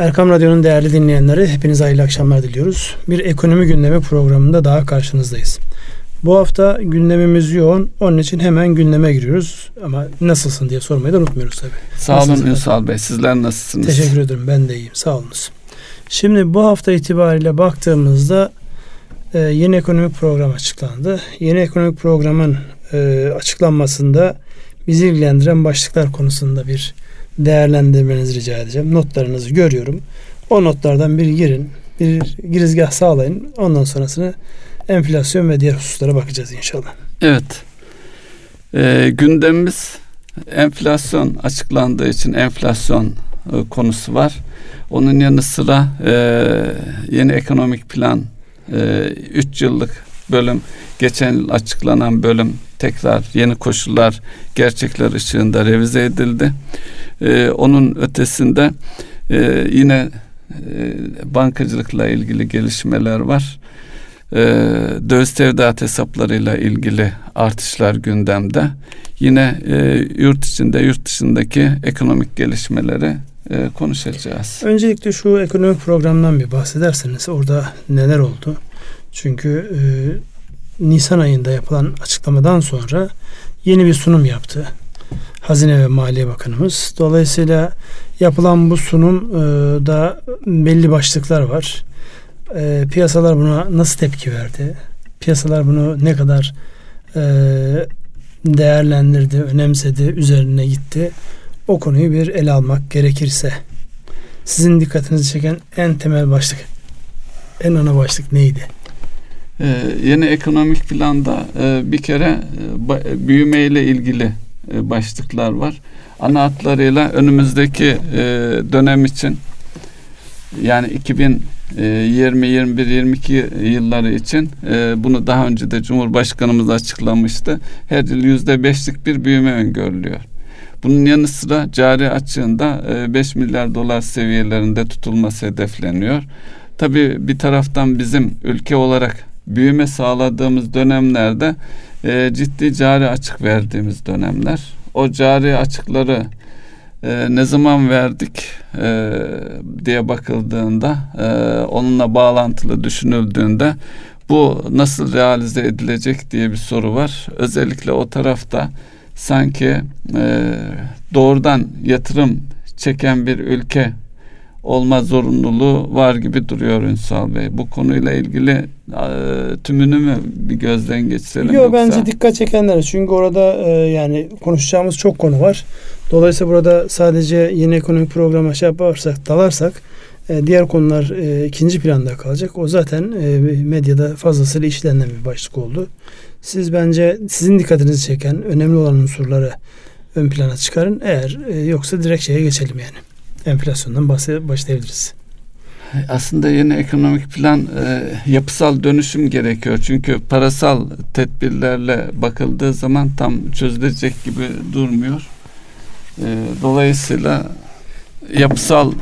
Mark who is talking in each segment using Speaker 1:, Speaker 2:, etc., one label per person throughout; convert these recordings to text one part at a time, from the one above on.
Speaker 1: Erkam Radyo'nun değerli dinleyenleri hepinize hayırlı akşamlar diliyoruz. Bir ekonomi gündemi programında daha karşınızdayız. Bu hafta gündemimiz yoğun. Onun için hemen gündeme giriyoruz. Ama nasılsın diye sormayı da unutmuyoruz tabii.
Speaker 2: Sağ olun Ünsal Bey. Sizler nasılsınız?
Speaker 1: Teşekkür ederim. Ben de iyiyim. Sağ olunuz. Şimdi bu hafta itibariyle baktığımızda e, yeni ekonomik program açıklandı. Yeni ekonomik programın e, açıklanmasında bizi ilgilendiren başlıklar konusunda bir değerlendirmenizi rica edeceğim. Notlarınızı görüyorum. O notlardan bir girin. Bir girizgah sağlayın. Ondan sonrasını enflasyon ve diğer hususlara bakacağız inşallah.
Speaker 2: Evet. E, gündemimiz enflasyon açıklandığı için enflasyon e, konusu var. Onun yanı sıra e, yeni ekonomik plan 3 e, yıllık bölüm geçen yıl açıklanan bölüm tekrar yeni koşullar gerçekler ışığında revize edildi. E, onun ötesinde e, yine e, bankacılıkla ilgili gelişmeler var. E, döviz tevdiat hesaplarıyla ilgili artışlar gündemde. Yine e, yurt içinde yurt dışındaki ekonomik gelişmeleri e, konuşacağız.
Speaker 1: Öncelikle şu ekonomik programdan bir bahsederseniz orada neler oldu? Çünkü e, Nisan ayında yapılan açıklamadan sonra yeni bir sunum yaptı. Hazine ve Maliye Bakanımız. Dolayısıyla yapılan bu sunumda e, belli başlıklar var. E, piyasalar buna nasıl tepki verdi? Piyasalar bunu ne kadar e, değerlendirdi, önemsedi, üzerine gitti? O konuyu bir ele almak gerekirse sizin dikkatinizi çeken en temel başlık, en ana başlık neydi?
Speaker 2: Ee, yeni ekonomik planda e, bir kere e, büyüme ile ilgili e, başlıklar var. Ana hatlarıyla önümüzdeki e, dönem için yani 2020, 21, 22 yılları için e, bunu daha önce de Cumhurbaşkanımız açıklamıştı. Her yıl yüzde beşlik bir büyüme öngörülüyor. Bunun yanı sıra cari açığında 5 milyar dolar seviyelerinde tutulması hedefleniyor. Tabii bir taraftan bizim ülke olarak büyüme sağladığımız dönemlerde e, ciddi cari açık verdiğimiz dönemler. O cari açıkları e, ne zaman verdik e, diye bakıldığında e, onunla bağlantılı düşünüldüğünde bu nasıl realize edilecek diye bir soru var. Özellikle o tarafta sanki e, doğrudan yatırım çeken bir ülke olma zorunluluğu var gibi duruyor Ünsal Bey. Bu konuyla ilgili e, tümünü mü bir gözden geçirelim
Speaker 1: Yok bence dikkat çekenler. Çünkü orada e, yani konuşacağımız çok konu var. Dolayısıyla burada sadece yeni ekonomik programa şey yaparsak, dalarsak e, diğer konular e, ikinci planda kalacak. O zaten e, medyada fazlasıyla işlenen bir başlık oldu. Siz bence sizin dikkatinizi çeken önemli olan unsurları ön plana çıkarın. Eğer e, yoksa direkt şeye geçelim yani enflasyondan başlayabiliriz.
Speaker 2: Aslında yeni ekonomik plan e, yapısal dönüşüm gerekiyor. Çünkü parasal tedbirlerle bakıldığı zaman tam çözülecek gibi durmuyor. E, dolayısıyla yapısal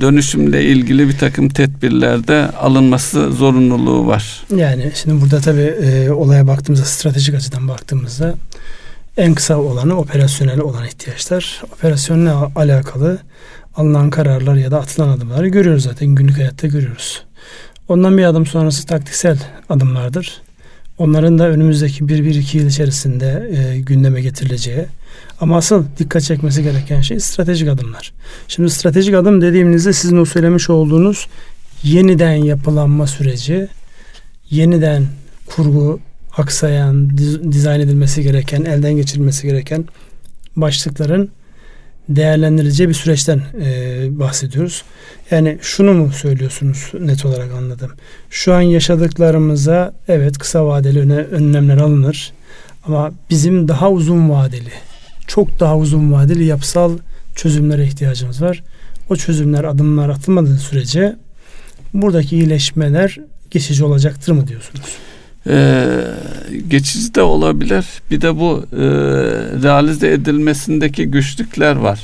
Speaker 2: dönüşümle ilgili bir takım tedbirlerde alınması zorunluluğu var.
Speaker 1: Yani şimdi burada tabii e, olaya baktığımızda stratejik açıdan baktığımızda en kısa olanı operasyonel olan ihtiyaçlar. Operasyonel alakalı alınan kararlar ya da atılan adımları görüyoruz zaten günlük hayatta görüyoruz. Ondan bir adım sonrası taktiksel adımlardır. Onların da önümüzdeki 1-1-2 yıl içerisinde e, gündeme getirileceği. Ama asıl dikkat çekmesi gereken şey stratejik adımlar. Şimdi stratejik adım dediğimizde sizin o söylemiş olduğunuz yeniden yapılanma süreci, yeniden kurgu, aksayan, dizayn edilmesi gereken, elden geçirilmesi gereken başlıkların değerlendirileceği bir süreçten e, bahsediyoruz. Yani şunu mu söylüyorsunuz net olarak anladım. Şu an yaşadıklarımıza evet kısa vadeli öne, önlemler alınır ama bizim daha uzun vadeli, çok daha uzun vadeli yapısal çözümlere ihtiyacımız var. O çözümler adımlar atılmadığı sürece buradaki iyileşmeler geçici olacaktır mı diyorsunuz?
Speaker 2: Ee, geçici de olabilir. Bir de bu e, realize edilmesindeki güçlükler var.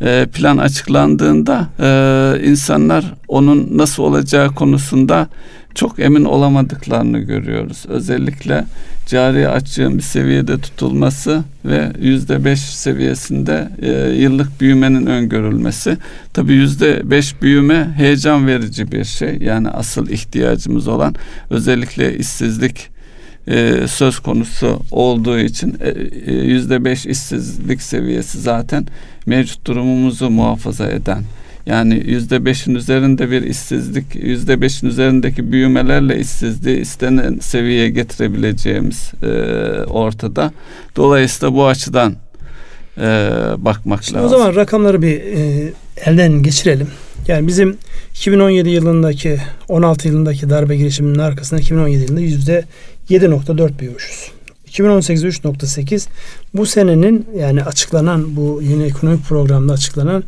Speaker 2: E, plan açıklandığında e, insanlar onun nasıl olacağı konusunda çok emin olamadıklarını görüyoruz. Özellikle cari açığın bir seviyede tutulması ve yüzde beş seviyesinde e, yıllık büyümenin öngörülmesi. Tabi yüzde beş büyüme heyecan verici bir şey. Yani asıl ihtiyacımız olan özellikle işsizlik e, söz konusu olduğu için e, e, yüzde beş işsizlik seviyesi zaten mevcut durumumuzu muhafaza eden yani yüzde beşin üzerinde bir işsizlik, yüzde beşin üzerindeki büyümelerle işsizliği istenen seviyeye getirebileceğimiz e, ortada. Dolayısıyla bu açıdan e, bakmak
Speaker 1: Şimdi
Speaker 2: lazım.
Speaker 1: O zaman rakamları bir e, elden geçirelim. Yani bizim 2017 yılındaki 16 yılındaki darbe girişiminin arkasında 2017 yılında yüzde 7.4 büyümüşüz. 2018'de 3.8 bu senenin yani açıklanan bu yeni ekonomik programda açıklanan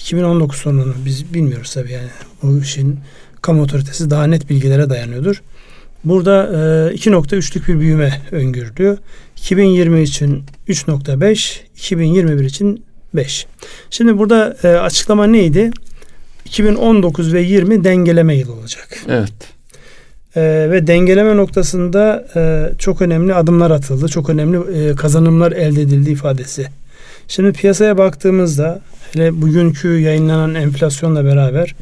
Speaker 1: 2019 sonunu biz bilmiyoruz tabii yani bu işin kamu otoritesi daha net bilgilere dayanıyordur. Burada e, 2.3'lük bir büyüme öngörülüyor. 2020 için 3.5, 2021 için 5. Şimdi burada e, açıklama neydi? 2019 ve 20 dengeleme yılı olacak.
Speaker 2: Evet.
Speaker 1: E, ve dengeleme noktasında e, çok önemli adımlar atıldı. Çok önemli e, kazanımlar elde edildi ifadesi. Şimdi piyasaya baktığımızda hele bugünkü yayınlanan enflasyonla beraber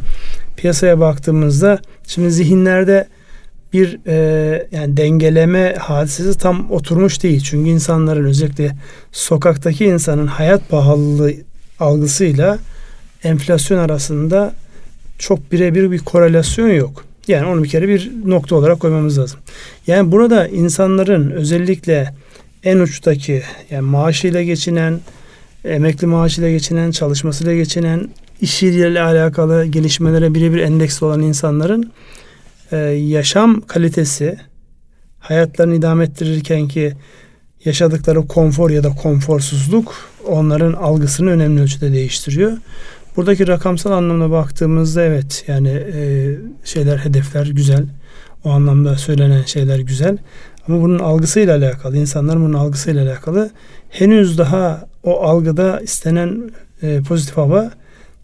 Speaker 1: piyasaya baktığımızda şimdi zihinlerde bir e, yani dengeleme hadisesi tam oturmuş değil. Çünkü insanların özellikle sokaktaki insanın hayat pahalılığı algısıyla enflasyon arasında çok birebir bir korelasyon yok. Yani onu bir kere bir nokta olarak koymamız lazım. Yani burada insanların özellikle en uçtaki yani maaşıyla geçinen, emekli maaşıyla geçinen, çalışmasıyla geçinen, işiyle alakalı gelişmelere birebir endeksli olan insanların e, yaşam kalitesi, hayatlarını idame ettirirken ki yaşadıkları konfor ya da konforsuzluk onların algısını önemli ölçüde değiştiriyor. Buradaki rakamsal anlamda baktığımızda evet yani e, şeyler hedefler güzel. O anlamda söylenen şeyler güzel. Ama bunun algısıyla alakalı, insanların bunun algısıyla alakalı henüz daha o algıda istenen e, pozitif hava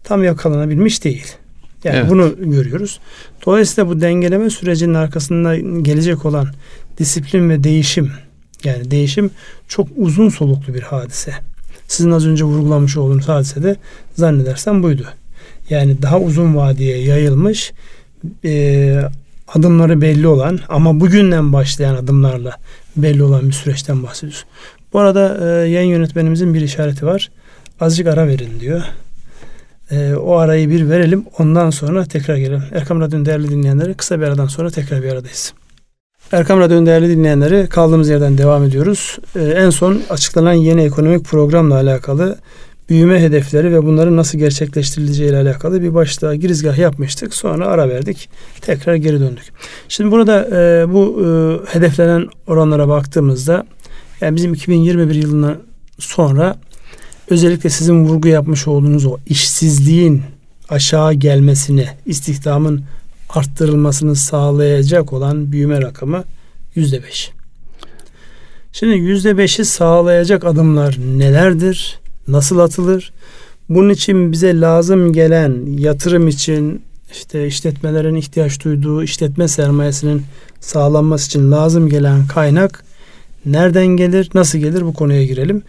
Speaker 1: tam yakalanabilmiş değil. Yani evet. bunu görüyoruz. Dolayısıyla bu dengeleme sürecinin arkasında gelecek olan disiplin ve değişim yani değişim çok uzun soluklu bir hadise. Sizin az önce vurgulamış olduğunuz hadise de zannedersem buydu. Yani daha uzun vadeye yayılmış e, adımları belli olan ama bugünden başlayan adımlarla belli olan bir süreçten bahsediyoruz. Bu arada e, yayın yönetmenimizin bir işareti var. Azıcık ara verin diyor. E, o arayı bir verelim. Ondan sonra tekrar gelelim. Erkam Radyo'nun değerli dinleyenleri kısa bir aradan sonra tekrar bir aradayız. Erkam Radyo'nun değerli dinleyenleri kaldığımız yerden devam ediyoruz. Ee, en son açıklanan yeni ekonomik programla alakalı büyüme hedefleri ve bunların nasıl gerçekleştirileceği ile alakalı bir başta girizgah yapmıştık. Sonra ara verdik. Tekrar geri döndük. Şimdi burada e, bu e, hedeflenen oranlara baktığımızda yani bizim 2021 yılına sonra özellikle sizin vurgu yapmış olduğunuz o işsizliğin aşağı gelmesini, istihdamın arttırılmasını sağlayacak olan büyüme rakamı yüzde beş. Şimdi yüzde beşi sağlayacak adımlar nelerdir? Nasıl atılır? Bunun için bize lazım gelen yatırım için işte işletmelerin ihtiyaç duyduğu işletme sermayesinin sağlanması için lazım gelen kaynak nereden gelir, nasıl gelir bu konuya girelim.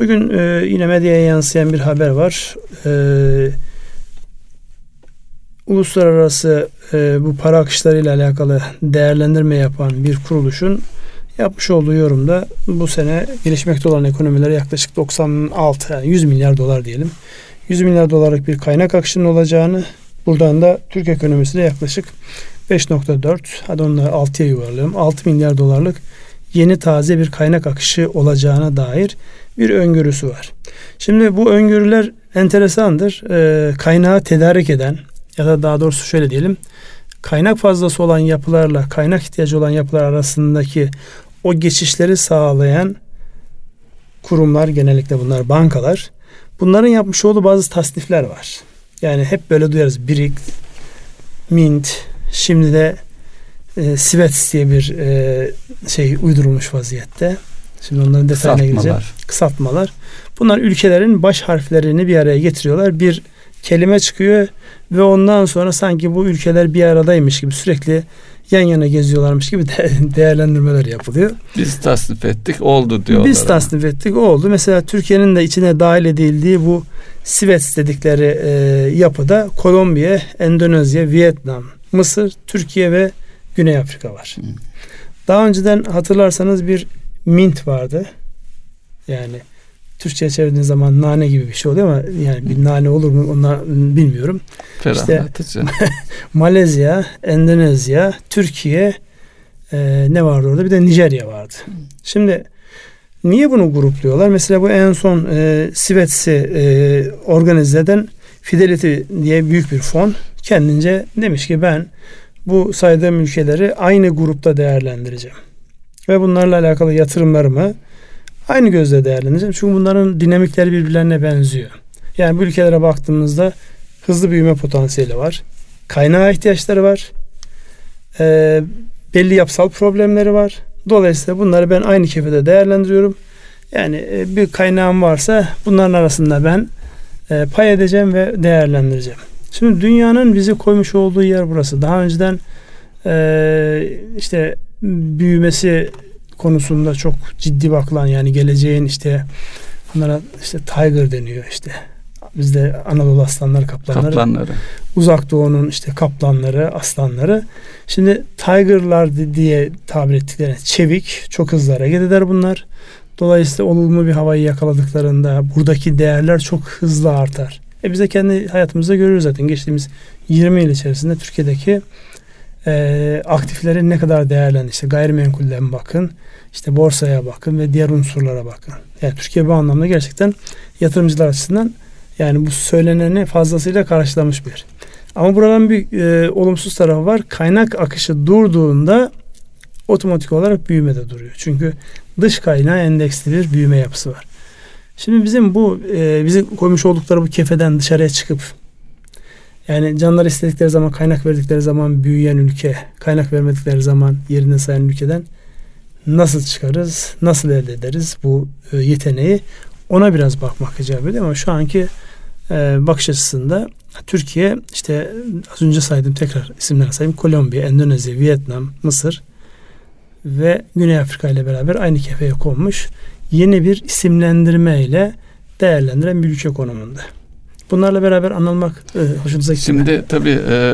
Speaker 1: Bugün e, yine medyaya yansıyan bir haber var. E, uluslararası e, bu para akışlarıyla alakalı değerlendirme yapan bir kuruluşun yapmış olduğu yorumda bu sene gelişmekte olan ekonomilere yaklaşık 96 yani 100 milyar dolar diyelim. 100 milyar dolarlık bir kaynak akışının olacağını buradan da Türk ekonomisine yaklaşık 5.4 hadi da 6'ya yuvarlayalım. 6 milyar dolarlık yeni taze bir kaynak akışı olacağına dair bir öngörüsü var. Şimdi bu öngörüler enteresandır. E, kaynağı tedarik eden ya da daha doğrusu şöyle diyelim kaynak fazlası olan yapılarla kaynak ihtiyacı olan yapılar arasındaki o geçişleri sağlayan kurumlar genellikle bunlar bankalar. Bunların yapmış olduğu bazı tasnifler var. Yani hep böyle duyarız. Birik, Mint, şimdi de e, Sivets diye bir e, şey uydurulmuş vaziyette. Şimdi onların detayına gireceğim. Kısaltmalar. Bunlar ülkelerin baş harflerini bir araya getiriyorlar. Bir kelime çıkıyor ve ondan sonra sanki bu ülkeler bir aradaymış gibi sürekli yan yana geziyorlarmış gibi de değerlendirmeler yapılıyor.
Speaker 2: Biz tasnif ettik oldu diyorlar.
Speaker 1: Biz tasnif ettik oldu. Mesela Türkiye'nin de içine dahil edildiği bu Sivets dedikleri e, yapıda Kolombiya, Endonezya, Vietnam, Mısır, Türkiye ve Güney Afrika var. Hı. Daha önceden hatırlarsanız bir mint vardı. Yani Türkçe'ye çevirdiğiniz zaman nane gibi bir şey oluyor ama yani bir nane olur mu onu bilmiyorum.
Speaker 2: Ferahlatıcı.
Speaker 1: İşte, Malezya, Endonezya, Türkiye e, ne vardı orada? Bir de Nijerya vardı. Şimdi niye bunu grupluyorlar? Mesela bu en son e, Sivets'i e, organize eden Fidelity diye büyük bir fon kendince demiş ki ben bu saydığım ülkeleri aynı grupta değerlendireceğim. Ve bunlarla alakalı yatırımlarımı aynı gözle değerlendireceğim. Çünkü bunların dinamikleri birbirlerine benziyor. Yani bu ülkelere baktığımızda hızlı büyüme potansiyeli var. Kaynağa ihtiyaçları var. E, belli yapısal problemleri var. Dolayısıyla bunları ben aynı kefede değerlendiriyorum. Yani e, bir kaynağım varsa bunların arasında ben e, pay edeceğim ve değerlendireceğim. Şimdi dünyanın bizi koymuş olduğu yer burası. Daha önceden e, işte büyümesi konusunda çok ciddi bakılan yani geleceğin işte bunlara işte tiger deniyor işte. Bizde Anadolu aslanları, kaplanları.
Speaker 2: Kaplanları.
Speaker 1: Uzak Doğu'nun işte kaplanları, aslanları. Şimdi tigerlar diye tabir ettikleri çevik, çok hızlı hareket eder bunlar. Dolayısıyla olumlu bir havayı yakaladıklarında buradaki değerler çok hızlı artar. E biz de kendi hayatımızda görüyoruz zaten. Geçtiğimiz 20 yıl içerisinde Türkiye'deki e, aktiflerin ne kadar değerlendi. İşte gayrimenkulden bakın, işte borsaya bakın ve diğer unsurlara bakın. Yani Türkiye bu anlamda gerçekten yatırımcılar açısından yani bu söyleneni fazlasıyla karşılamış bir. Ama buradan bir e, olumsuz tarafı var. Kaynak akışı durduğunda otomatik olarak büyüme de duruyor. Çünkü dış kaynağı endeksli bir büyüme yapısı var. Şimdi bizim bu e, bizi koymuş oldukları bu kefeden dışarıya çıkıp yani canlar istedikleri zaman kaynak verdikleri zaman büyüyen ülke, kaynak vermedikleri zaman yerine sayan ülkeden nasıl çıkarız, nasıl elde ederiz bu e, yeteneği? Ona biraz bakmak icap ediyor ama şu anki e, bakış açısında Türkiye işte az önce saydım tekrar isimler sayayım Kolombiya, Endonezya, Vietnam, Mısır ve Güney Afrika ile beraber aynı kefeye konmuş yeni bir isimlendirme ile değerlendiren bir ülke konumunda. Bunlarla beraber anılmak e, hoşunuza gitti
Speaker 2: Şimdi tabii e,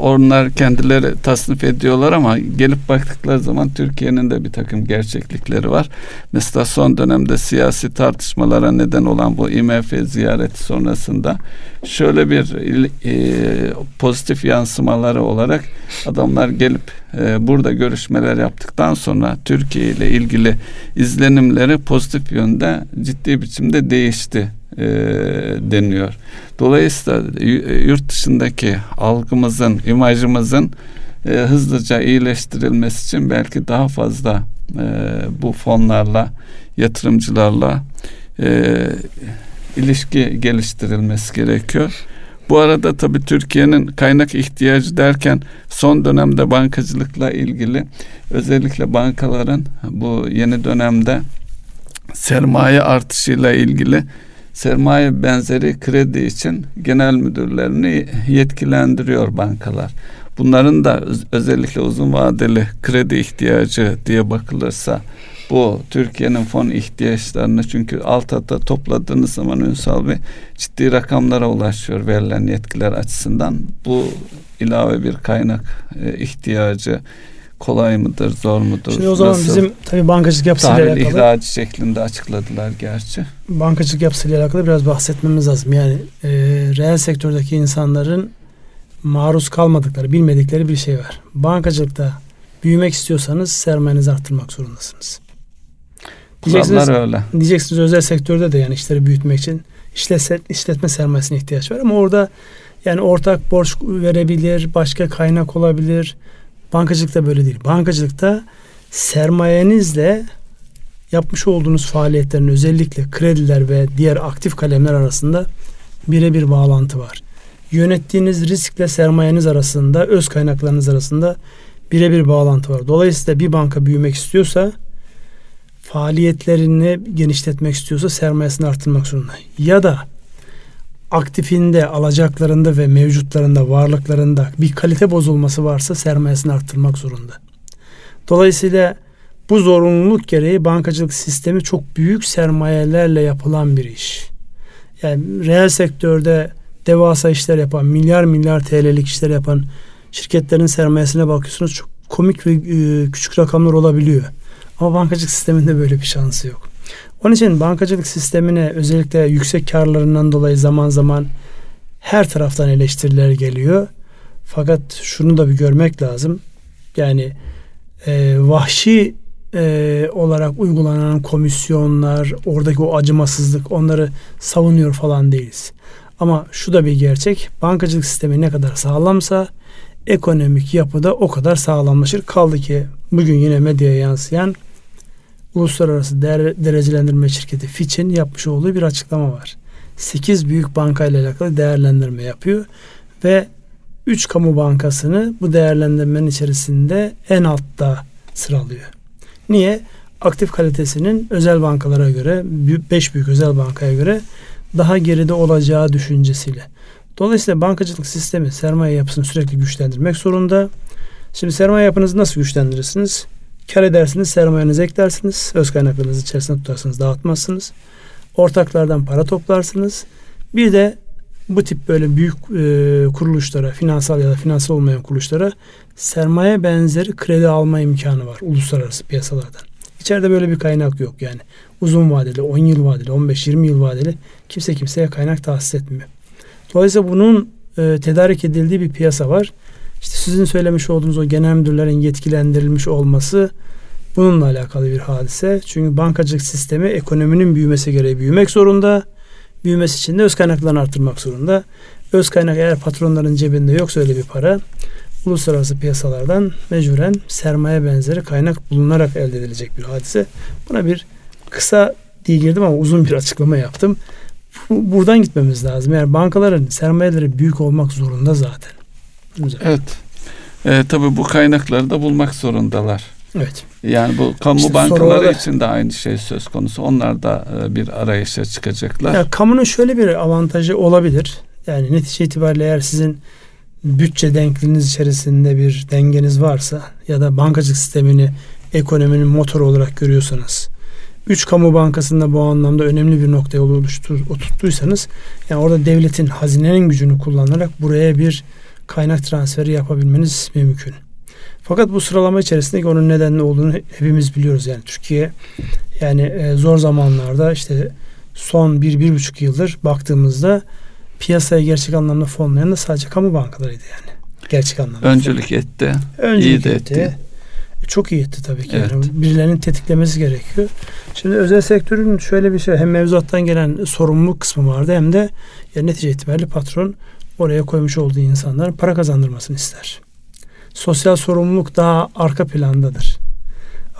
Speaker 2: onlar kendileri tasnif ediyorlar ama gelip baktıkları zaman Türkiye'nin de bir takım gerçeklikleri var. Mesela son dönemde siyasi tartışmalara neden olan bu IMF ziyareti sonrasında şöyle bir e, pozitif yansımaları olarak adamlar gelip e, burada görüşmeler yaptıktan sonra Türkiye ile ilgili izlenimleri pozitif yönde ciddi biçimde değişti e, deniyor. Dolayısıyla yurt dışındaki algımızın, imajımızın e, hızlıca iyileştirilmesi için belki daha fazla e, bu fonlarla, yatırımcılarla e, ilişki geliştirilmesi gerekiyor. Bu arada tabii Türkiye'nin kaynak ihtiyacı derken son dönemde bankacılıkla ilgili özellikle bankaların bu yeni dönemde sermaye artışıyla ilgili sermaye benzeri kredi için genel müdürlerini yetkilendiriyor bankalar. Bunların da özellikle uzun vadeli kredi ihtiyacı diye bakılırsa bu Türkiye'nin fon ihtiyaçlarını çünkü alt alta topladığınız zaman Ünsal Bey ciddi rakamlara ulaşıyor verilen yetkiler açısından. Bu ilave bir kaynak e, ihtiyacı kolay mıdır, zor mudur?
Speaker 1: Şimdi o zaman Nasıl? bizim tabii bankacılık yapısıyla
Speaker 2: Tahvil alakalı. ihracı şeklinde açıkladılar gerçi.
Speaker 1: Bankacılık yapısıyla alakalı biraz bahsetmemiz lazım. Yani e, reel sektördeki insanların maruz kalmadıkları, bilmedikleri bir şey var. Bankacılıkta büyümek istiyorsanız sermayenizi arttırmak zorundasınız.
Speaker 2: Diyeceksiniz, öyle.
Speaker 1: Diyeceksiniz özel sektörde de yani işleri büyütmek için işletme, işletme sermayesine ihtiyaç var ama orada yani ortak borç verebilir, başka kaynak olabilir, Bankacılıkta böyle değil. Bankacılıkta sermayenizle yapmış olduğunuz faaliyetlerin özellikle krediler ve diğer aktif kalemler arasında birebir bağlantı var. Yönettiğiniz riskle sermayeniz arasında, öz kaynaklarınız arasında birebir bağlantı var. Dolayısıyla bir banka büyümek istiyorsa faaliyetlerini genişletmek istiyorsa sermayesini arttırmak zorunda. Ya da aktifinde, alacaklarında ve mevcutlarında, varlıklarında bir kalite bozulması varsa sermayesini arttırmak zorunda. Dolayısıyla bu zorunluluk gereği bankacılık sistemi çok büyük sermayelerle yapılan bir iş. Yani reel sektörde devasa işler yapan, milyar milyar TL'lik işler yapan şirketlerin sermayesine bakıyorsunuz çok komik ve e, küçük rakamlar olabiliyor. Ama bankacılık sisteminde böyle bir şansı yok. Onun için bankacılık sistemine özellikle yüksek karlarından dolayı zaman zaman her taraftan eleştiriler geliyor. Fakat şunu da bir görmek lazım. Yani e, vahşi e, olarak uygulanan komisyonlar, oradaki o acımasızlık onları savunuyor falan değiliz. Ama şu da bir gerçek. Bankacılık sistemi ne kadar sağlamsa ekonomik yapıda o kadar sağlamlaşır. Kaldı ki bugün yine medyaya yansıyan uluslararası derecelendirme şirketi Fitch'in yapmış olduğu bir açıklama var. 8 büyük banka ile alakalı değerlendirme yapıyor ve 3 kamu bankasını bu değerlendirmenin içerisinde en altta sıralıyor. Niye? Aktif kalitesinin özel bankalara göre 5 büyük özel bankaya göre daha geride olacağı düşüncesiyle. Dolayısıyla bankacılık sistemi sermaye yapısını sürekli güçlendirmek zorunda. Şimdi sermaye yapınızı nasıl güçlendirirsiniz? Kar edersiniz, sermayenizi eklersiniz. Öz kaynaklarınızı içerisinde tutarsınız, dağıtmazsınız. Ortaklardan para toplarsınız. Bir de bu tip böyle büyük e, kuruluşlara, finansal ya da finansal olmayan kuruluşlara sermaye benzeri kredi alma imkanı var uluslararası piyasalardan. İçeride böyle bir kaynak yok yani. Uzun vadeli, 10 yıl vadeli, 15-20 yıl vadeli kimse kimseye kaynak tahsis etmiyor. Dolayısıyla bunun e, tedarik edildiği bir piyasa var. İşte sizin söylemiş olduğunuz o genel müdürlerin yetkilendirilmiş olması bununla alakalı bir hadise. Çünkü bankacılık sistemi ekonominin büyümesi gereği büyümek zorunda. Büyümesi için de öz kaynaklarını arttırmak zorunda. Öz kaynak eğer patronların cebinde yoksa öyle bir para uluslararası piyasalardan mecburen sermaye benzeri kaynak bulunarak elde edilecek bir hadise. Buna bir kısa diye girdim ama uzun bir açıklama yaptım. Buradan gitmemiz lazım. Yani bankaların sermayeleri büyük olmak zorunda zaten.
Speaker 2: Güzel. Evet. E, tabii bu kaynakları da bulmak zorundalar.
Speaker 1: Evet.
Speaker 2: Yani bu kamu işte bankaları için de aynı şey söz konusu. Onlar da e, bir arayışa çıkacaklar.
Speaker 1: Ya, kamunun şöyle bir avantajı olabilir. Yani netice itibariyle eğer sizin bütçe denkliğiniz içerisinde bir dengeniz varsa ya da bankacılık sistemini ekonominin motoru olarak görüyorsanız üç kamu bankasında bu anlamda önemli bir noktaya oluştur, oturttuysanız yani orada devletin hazinenin gücünü kullanarak buraya bir kaynak transferi yapabilmeniz mümkün. Fakat bu sıralama içerisinde onun nedenli olduğunu hepimiz biliyoruz. Yani Türkiye yani e, zor zamanlarda işte son bir, bir buçuk yıldır baktığımızda piyasaya gerçek anlamda fonlayan da sadece kamu bankalarıydı yani. Gerçek anlamda.
Speaker 2: Öncülük fonlayan. etti.
Speaker 1: Öncülük iyi de etti. etti. E, çok iyi etti tabii ki. Evet. Yani birilerinin tetiklemesi gerekiyor. Şimdi özel sektörün şöyle bir şey hem mevzuattan gelen sorumluluk kısmı vardı hem de yani netice itibariyle patron oraya koymuş olduğu insanların para kazandırmasını ister. Sosyal sorumluluk daha arka plandadır.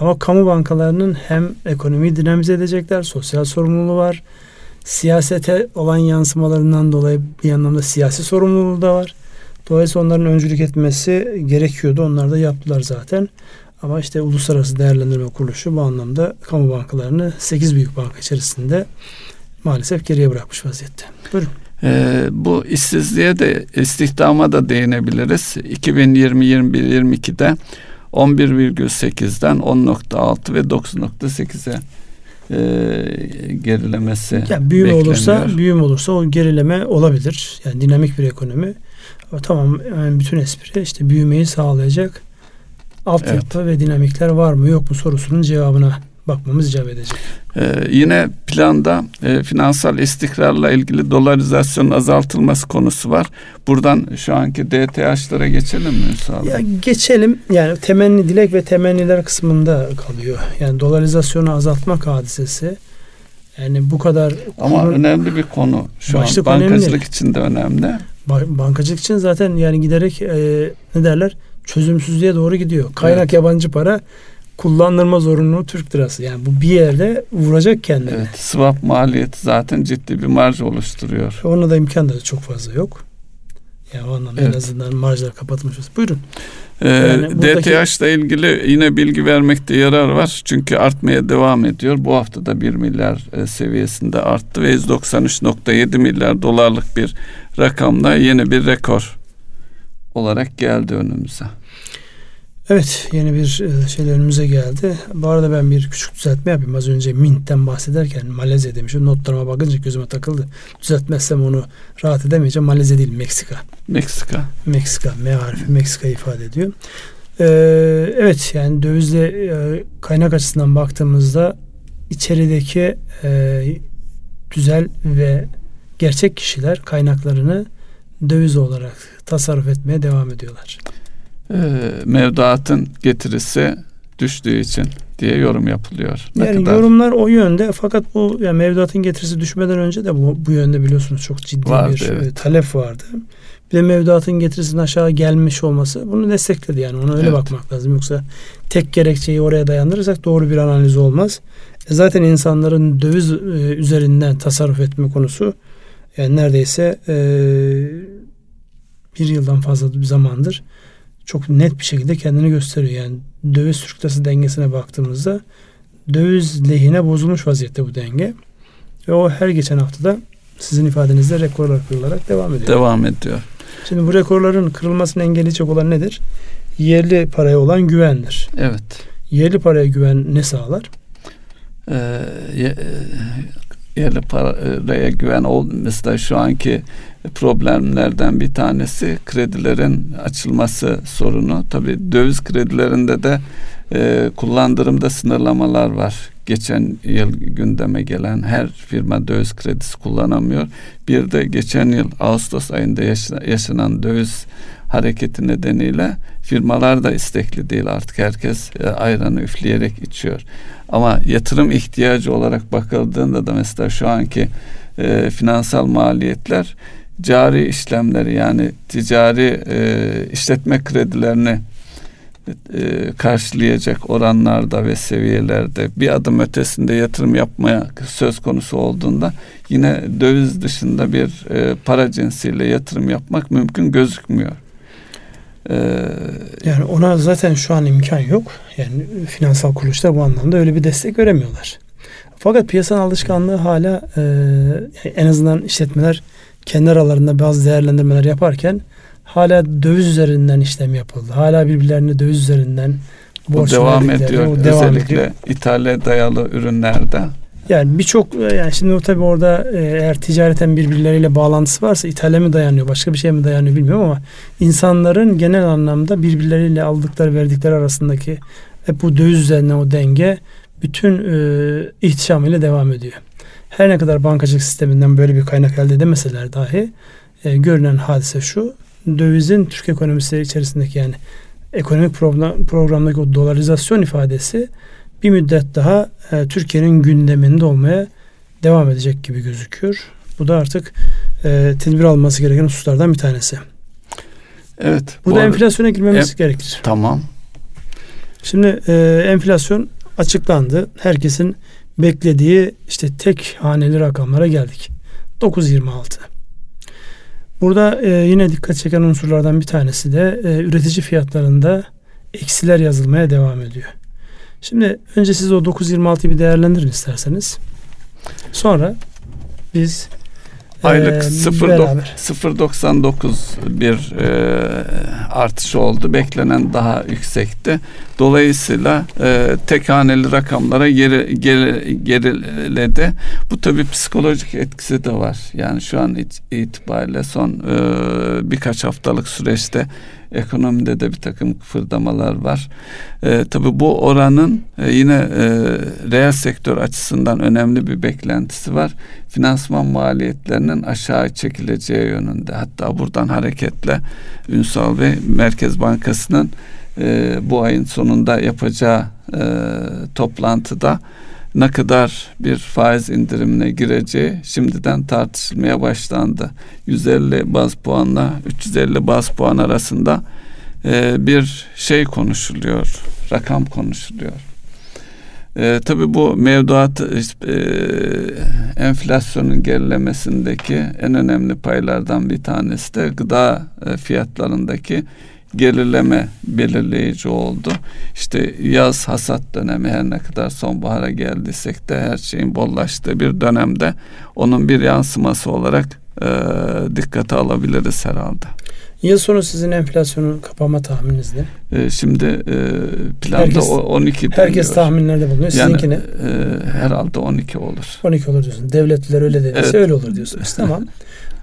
Speaker 1: Ama kamu bankalarının hem ekonomiyi dinamize edecekler, sosyal sorumluluğu var. Siyasete olan yansımalarından dolayı bir anlamda siyasi sorumluluğu da var. Dolayısıyla onların öncülük etmesi gerekiyordu. Onlar da yaptılar zaten. Ama işte Uluslararası Değerlendirme Kuruluşu bu anlamda kamu bankalarını 8 büyük banka içerisinde maalesef geriye bırakmış vaziyette. Buyurun.
Speaker 2: Ee, bu işsizliğe de istihdama da değinebiliriz. 2020-21-22'de 11,8'den 10.6 ve 9.8'e e, gerilemesi
Speaker 1: yani büyüme bekleniyor. olursa büyüme olursa o gerileme olabilir. Yani dinamik bir ekonomi. Ama tamam yani bütün espri işte büyümeyi sağlayacak altyapı evet. ve dinamikler var mı yok mu sorusunun cevabına bakmamız icap edecek.
Speaker 2: Ee, yine planda e, finansal istikrarla ilgili dolarizasyonun azaltılması konusu var. Buradan şu anki DTH'lara geçelim mi Ünsal?
Speaker 1: Ya geçelim. Yani temenni dilek ve temenniler kısmında kalıyor. Yani dolarizasyonu azaltmak hadisesi yani bu kadar
Speaker 2: ama konu, önemli bir konu şu an bankacılık önemli. için de önemli.
Speaker 1: Bankacılık için zaten yani giderek e, ne derler çözümsüzlüğe doğru gidiyor. Kaynak evet. yabancı para kullandırma zorunluluğu Türk lirası. Yani bu bir yerde vuracak kendini. Evet,
Speaker 2: swap maliyeti zaten ciddi bir marj oluşturuyor.
Speaker 1: Ona da imkan da çok fazla yok. Yani o anlamda evet. en azından marjlar kapatılmış. Buyurun.
Speaker 2: Ee, yani buradaki... DTH ile ilgili yine bilgi vermekte yarar var. Çünkü artmaya devam ediyor. Bu hafta da 1 milyar e, seviyesinde arttı ve 193.7 milyar dolarlık bir rakamla yeni bir rekor olarak geldi önümüze.
Speaker 1: Evet yeni bir e, şey önümüze geldi. Bu arada ben bir küçük düzeltme yapayım. Az önce Mint'ten bahsederken Malezya demişim. Notlarıma bakınca gözüme takıldı. Düzeltmezsem onu rahat edemeyeceğim. Malezya değil Meksika.
Speaker 2: Meksika.
Speaker 1: Meksika. M harfi Meksika ifade ediyor. Ee, evet yani dövizle e, kaynak açısından baktığımızda içerideki e, güzel ve gerçek kişiler kaynaklarını döviz olarak tasarruf etmeye devam ediyorlar
Speaker 2: e, mevduatın getirisi düştüğü için diye yorum yapılıyor.
Speaker 1: Ne yani kadar? yorumlar o yönde fakat bu yani mevduatın getirisi düşmeden önce de bu, bu yönde biliyorsunuz çok ciddi vardı, bir evet. talep vardı. Bir de mevduatın getirisinin aşağı gelmiş olması bunu destekledi yani ona öyle evet. bakmak lazım. Yoksa tek gerekçeyi oraya dayandırırsak doğru bir analiz olmaz. E zaten insanların döviz e, üzerinden tasarruf etme konusu yani neredeyse e, bir yıldan fazla bir zamandır çok net bir şekilde kendini gösteriyor. Yani döviz Türk lirası dengesine baktığımızda döviz lehine bozulmuş vaziyette bu denge. Ve o her geçen haftada sizin ifadenizde rekorlar kırılarak devam ediyor.
Speaker 2: Devam ediyor.
Speaker 1: Şimdi bu rekorların kırılmasını engelleyecek olan nedir? Yerli paraya olan güvendir.
Speaker 2: Evet.
Speaker 1: Yerli paraya güven ne sağlar?
Speaker 2: Ee, yerli paraya güven ol mesela şu anki problemlerden bir tanesi kredilerin açılması sorunu. Tabii döviz kredilerinde de e, kullandırımda sınırlamalar var. Geçen yıl gündeme gelen her firma döviz kredisi kullanamıyor. Bir de geçen yıl Ağustos ayında yaşanan döviz hareketi nedeniyle firmalar da istekli değil artık herkes e, ayranı üfleyerek içiyor. Ama yatırım ihtiyacı olarak bakıldığında da mesela şu anki e, finansal maliyetler cari işlemleri yani ticari e, işletme kredilerini e, karşılayacak oranlarda ve seviyelerde bir adım ötesinde yatırım yapmaya söz konusu olduğunda yine döviz dışında bir e, para cinsiyle yatırım yapmak mümkün gözükmüyor.
Speaker 1: Ee, yani ona zaten şu an imkan yok. Yani finansal kuruluşlar bu anlamda öyle bir destek veremiyorlar. Fakat piyasanın alışkanlığı hala e, en azından işletmeler kendi aralarında bazı değerlendirmeler yaparken hala döviz üzerinden işlem yapıldı. Hala birbirlerine döviz üzerinden
Speaker 2: borç Bu devam ediyor. O devam Özellikle ediyor. ithale dayalı ürünlerde.
Speaker 1: Yani birçok yani şimdi o tabii orada e, eğer ticareten birbirleriyle bağlantısı varsa ithale mi dayanıyor başka bir şey mi dayanıyor bilmiyorum ama insanların genel anlamda birbirleriyle aldıkları verdikleri arasındaki hep bu döviz üzerinden o denge bütün e, ihtişamıyla devam ediyor. Her ne kadar bankacılık sisteminden böyle bir kaynak elde edemeseler dahi e, görünen hadise şu. Dövizin Türk ekonomisi içerisindeki yani ekonomik program, programdaki o dolarizasyon ifadesi bir müddet daha e, Türkiye'nin gündeminde olmaya devam edecek gibi gözüküyor. Bu da artık e, tedbir alması gereken hususlardan bir tanesi.
Speaker 2: Evet.
Speaker 1: Burada bu enflasyona girmemiz e, gerekir.
Speaker 2: Tamam.
Speaker 1: Şimdi e, enflasyon açıklandı. Herkesin beklediği işte tek haneli rakamlara geldik. 9.26. Burada e, yine dikkat çeken unsurlardan bir tanesi de e, üretici fiyatlarında eksiler yazılmaya devam ediyor. Şimdi önce siz o 9.26'yı bir değerlendirin isterseniz. Sonra biz
Speaker 2: Aylık e, 0.99 bir e, artış oldu. Beklenen daha yüksekti. Dolayısıyla e, tek haneli rakamlara geri, geri, geriledi. Bu tabii psikolojik etkisi de var. Yani şu an itibariyle son e, birkaç haftalık süreçte ekonomide de bir takım kıpırdamalar var. E, tabii bu oranın e, yine e, reel sektör açısından önemli bir beklentisi var. Finansman maliyetlerinin aşağı çekileceği yönünde. Hatta buradan hareketle Ünsal Bey Merkez Bankası'nın e, bu ayın sonunda yapacağı e, toplantıda ne kadar bir faiz indirimine gireceği şimdiden tartışılmaya başlandı. 150 baz puanla 350 baz puan arasında e, bir şey konuşuluyor, rakam konuşuluyor. E, tabii bu mevduat e, enflasyonun gerilemesindeki en önemli paylardan bir tanesi de gıda fiyatlarındaki gerileme belirleyici oldu. İşte yaz hasat dönemi her ne kadar sonbahara geldiysek de her şeyin bollaştığı bir dönemde onun bir yansıması olarak e, dikkate alabiliriz herhalde.
Speaker 1: Yıl sonu sizin enflasyonu kapama tahmininiz ne?
Speaker 2: E, şimdi e, planda herkes, 12 deniyor.
Speaker 1: Herkes tahminlerde bulunuyor.
Speaker 2: Yani,
Speaker 1: Sizinki ne?
Speaker 2: E, herhalde 12 olur.
Speaker 1: 12 olur diyorsun. Devletler öyle dediyse evet. öyle olur diyorsunuz. tamam.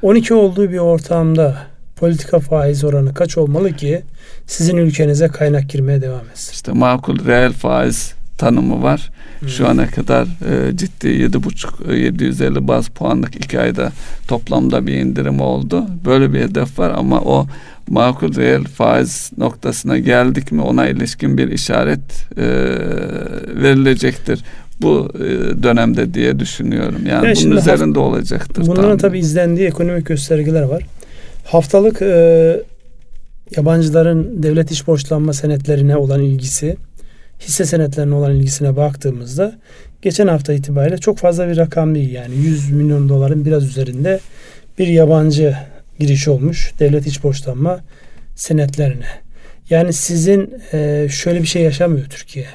Speaker 1: 12 olduğu bir ortamda politika faiz oranı kaç olmalı ki sizin ülkenize kaynak girmeye devam etsin?
Speaker 2: İşte makul reel faiz tanımı var. Hmm. Şu ana kadar e, ciddi 7,5 750 baz puanlık iki ayda toplamda bir indirim oldu. Böyle bir hedef var ama o makul reel faiz noktasına geldik mi ona ilişkin bir işaret e, verilecektir bu e, dönemde diye düşünüyorum. Yani, yani bunun üzerinde olacaktır.
Speaker 1: Bunların tabi izlendiği ekonomik göstergeler var. Haftalık e, yabancıların devlet iş borçlanma senetlerine olan ilgisi, hisse senetlerine olan ilgisine baktığımızda geçen hafta itibariyle çok fazla bir rakam değil. Yani 100 milyon doların biraz üzerinde bir yabancı giriş olmuş devlet iç borçlanma senetlerine. Yani sizin e, şöyle bir şey yaşamıyor Türkiye.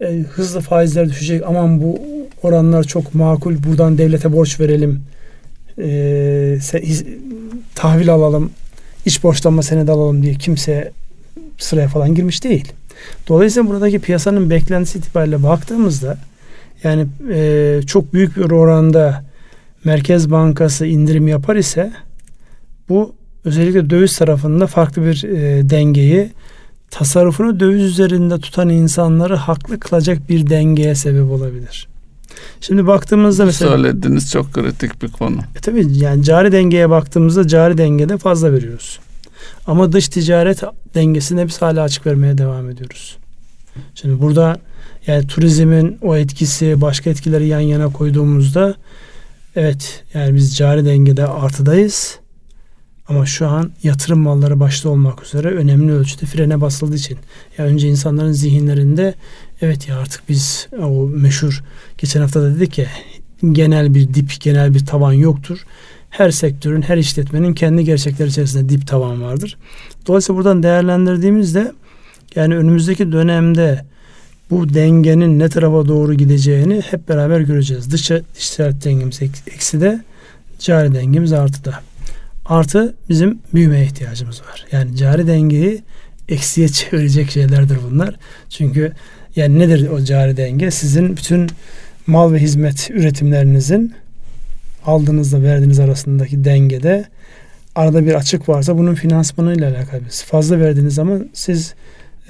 Speaker 1: E, hızlı faizler düşecek aman bu oranlar çok makul buradan devlete borç verelim e, tahvil alalım, iç borçlanma senedi alalım diye kimse sıraya falan girmiş değil. Dolayısıyla buradaki piyasanın beklentisi itibariyle baktığımızda yani e, çok büyük bir oranda Merkez Bankası indirim yapar ise bu özellikle döviz tarafında farklı bir e, dengeyi tasarrufunu döviz üzerinde tutan insanları haklı kılacak bir dengeye sebep olabilir. Şimdi baktığımızda mesela
Speaker 2: söylediğiniz çok kritik bir konu.
Speaker 1: E tabii yani cari dengeye baktığımızda cari dengede fazla veriyoruz. Ama dış ticaret dengesinde biz hala açık vermeye devam ediyoruz. Şimdi burada yani turizmin o etkisi başka etkileri yan yana koyduğumuzda evet yani biz cari dengede artıdayız. Ama şu an yatırım malları başta olmak üzere önemli ölçüde frene basıldığı için. Ya önce insanların zihinlerinde evet ya artık biz o meşhur geçen hafta da dedik ya genel bir dip, genel bir tavan yoktur. Her sektörün, her işletmenin kendi gerçekler içerisinde dip tavan vardır. Dolayısıyla buradan değerlendirdiğimizde yani önümüzdeki dönemde bu dengenin ne tarafa doğru gideceğini hep beraber göreceğiz. Dış ticaret dengemiz eksi de cari dengemiz artıda. Artı bizim büyümeye ihtiyacımız var. Yani cari dengeyi eksiye çevirecek şeylerdir bunlar. Çünkü yani nedir o cari denge? Sizin bütün mal ve hizmet üretimlerinizin aldığınızla verdiğiniz arasındaki dengede arada bir açık varsa bunun finansmanıyla alakalı. Fazla verdiğiniz zaman siz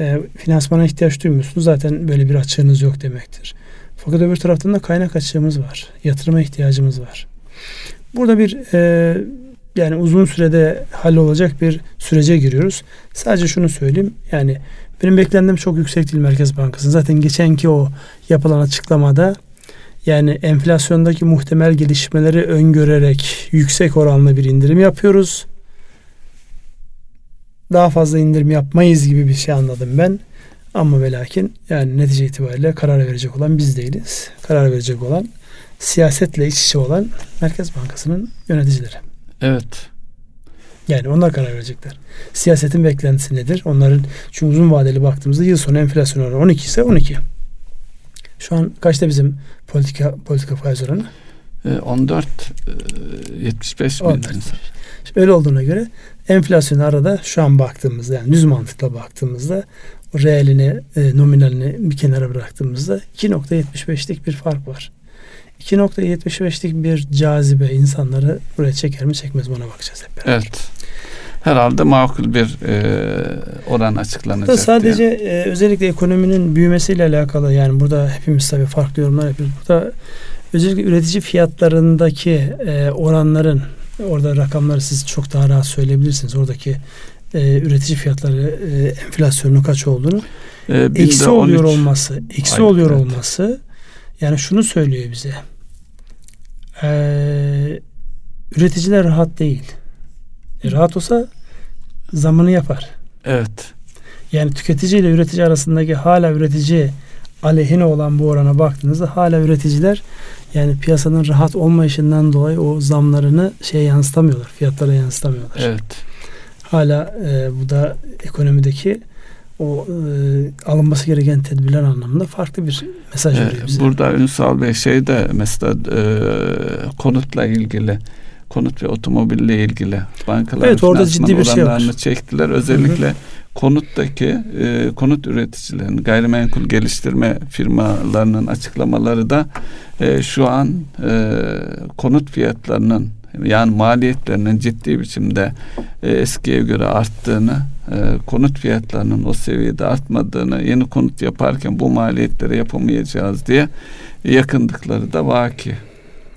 Speaker 1: e, finansmana ihtiyaç duymuyorsunuz. Zaten böyle bir açığınız yok demektir. Fakat öbür taraftan da kaynak açığımız var. Yatırıma ihtiyacımız var. Burada bir e, yani uzun sürede hallolacak bir sürece giriyoruz. Sadece şunu söyleyeyim. Yani benim beklentim çok yüksek değil Merkez Bankası. Zaten geçenki o yapılan açıklamada yani enflasyondaki muhtemel gelişmeleri öngörerek yüksek oranlı bir indirim yapıyoruz. Daha fazla indirim yapmayız gibi bir şey anladım ben. Ama ve lakin yani netice itibariyle karar verecek olan biz değiliz. Karar verecek olan siyasetle iç içe olan Merkez Bankası'nın yöneticileri.
Speaker 2: Evet.
Speaker 1: Yani onlar karar verecekler. Siyasetin beklentisi nedir? Onların çünkü uzun vadeli baktığımızda yıl sonu enflasyon oranı 12 ise 12. Şu an kaçta bizim politika politika faiz oranı?
Speaker 2: 14 75 mi?
Speaker 1: öyle olduğuna göre enflasyon arada şu an baktığımızda yani düz mantıkla baktığımızda reelini, e, nominalini bir kenara bıraktığımızda 2.75'lik bir fark var. 2.75'lik bir cazibe insanları buraya çeker mi çekmez mi ona bakacağız hep beraber.
Speaker 2: Evet. Herhalde makul bir e, oran açıklanacak. Burada
Speaker 1: sadece e, özellikle ekonominin büyümesiyle alakalı yani burada hepimiz tabii farklı yorumlar yapıyoruz. Burada özellikle üretici fiyatlarındaki e, oranların orada rakamları siz çok daha rahat söyleyebilirsiniz. Oradaki e, üretici fiyatları e, enflasyonun kaç olduğunu e, eksi oluyor olması, eksi Aynen, oluyor evet. olması yani şunu söylüyor bize. Ee, üreticiler rahat değil. E, rahat olsa zamanı yapar.
Speaker 2: Evet.
Speaker 1: Yani tüketici ile üretici arasındaki hala üretici aleyhine olan bu orana baktığınızda hala üreticiler yani piyasanın rahat olmayışından dolayı o zamlarını şey yansıtamıyorlar. Fiyatlara yansıtamıyorlar.
Speaker 2: Evet.
Speaker 1: Hala e, bu da ekonomideki o e, alınması gereken tedbirler anlamında farklı bir mesaj veriyor bize.
Speaker 2: Burada Ünsal Bey şey de mesela e, konutla ilgili konut ve otomobille ilgili bankalar
Speaker 1: Evet, orada ciddi bir şey var.
Speaker 2: çektiler. Özellikle konuttaki e, konut üreticilerinin gayrimenkul geliştirme firmalarının açıklamaları da e, şu an e, konut fiyatlarının yani maliyetlerinin ciddi biçimde e, eskiye göre arttığını, e, konut fiyatlarının o seviyede artmadığını, yeni konut yaparken bu maliyetleri yapamayacağız diye yakındıkları da vaki.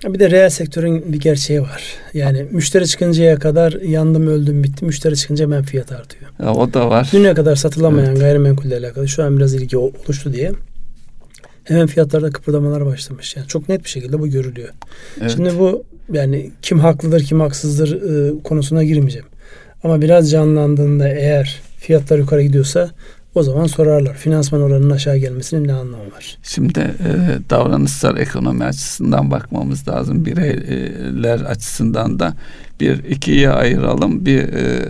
Speaker 1: Bir de reel sektörün bir gerçeği var. Yani müşteri çıkıncaya kadar yandım öldüm bitti. Müşteri çıkınca hemen fiyat artıyor.
Speaker 2: Ya, o da var.
Speaker 1: Düne kadar satılamayan
Speaker 2: Evet.
Speaker 1: gayrimenkulle alakalı şu an biraz ilgi oluştu diye hemen fiyatlarda kıpırdamalar başlamış. Yani çok net bir şekilde bu görülüyor.
Speaker 2: Evet.
Speaker 1: Şimdi bu yani kim haklıdır kim haksızdır e, konusuna girmeyeceğim. Ama biraz canlandığında eğer fiyatlar yukarı gidiyorsa o zaman sorarlar. Finansman oranının aşağı gelmesinin ne anlamı var?
Speaker 2: Şimdi e, davranışsal ekonomi açısından bakmamız lazım. Bireyler açısından da bir ikiye ayıralım. Bir e,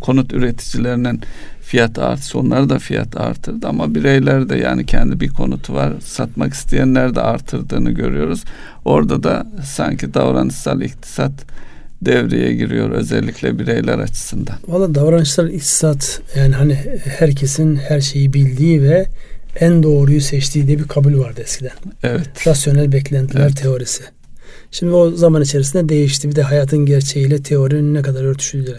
Speaker 2: konut üreticilerinin fiyat artışı onları da fiyat artırdı ama bireyler de yani kendi bir konutu var satmak isteyenler de artırdığını görüyoruz. Orada da sanki davranışsal iktisat devreye giriyor özellikle bireyler açısından.
Speaker 1: Valla davranışsal iktisat yani hani herkesin her şeyi bildiği ve en doğruyu seçtiği diye bir kabul vardı eskiden.
Speaker 2: Evet.
Speaker 1: Rasyonel beklentiler
Speaker 2: Evet.
Speaker 1: teorisi. Şimdi o zaman içerisinde değişti. Bir de hayatın gerçeğiyle teorinin ne kadar örtüşüldüğüyle.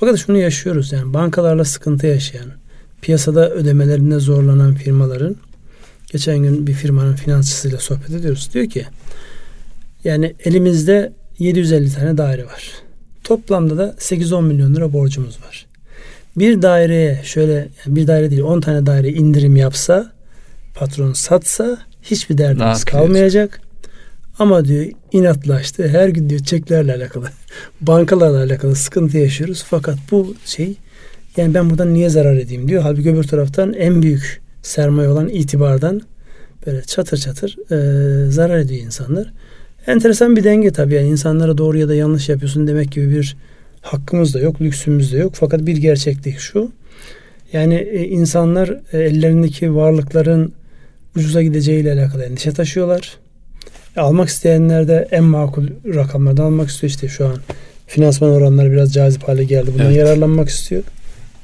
Speaker 1: Fakat şunu yaşıyoruz yani bankalarla sıkıntı yaşayan, piyasada ödemelerinde zorlanan firmaların geçen gün bir firmanın finansçısıyla sohbet ediyoruz. Diyor ki yani elimizde 750 tane daire var. Toplamda da 8-10 milyon lira borcumuz var. Bir daireye şöyle bir daire değil 10 tane daire indirim yapsa patron satsa hiçbir derdimiz kalmayacak. Ama diyor inatlaştı. Her gün diyor çeklerle alakalı, bankalarla alakalı sıkıntı yaşıyoruz. Fakat bu şey yani ben buradan niye zarar edeyim diyor. Halbuki öbür taraftan en büyük sermaye olan itibardan böyle çatır çatır e, zarar ediyor insanlar. Enteresan bir denge tabii. Yani insanlara doğru ya da yanlış yapıyorsun demek gibi bir hakkımız da yok, lüksümüz de yok. Fakat bir gerçeklik şu. Yani e, insanlar e, ellerindeki varlıkların ucuza gideceğiyle alakalı endişe taşıyorlar. Almak isteyenler de en makul rakamlardan almak istiyor. İşte şu an finansman oranları biraz cazip hale geldi. Bundan
Speaker 2: Evet.
Speaker 1: yararlanmak istiyor.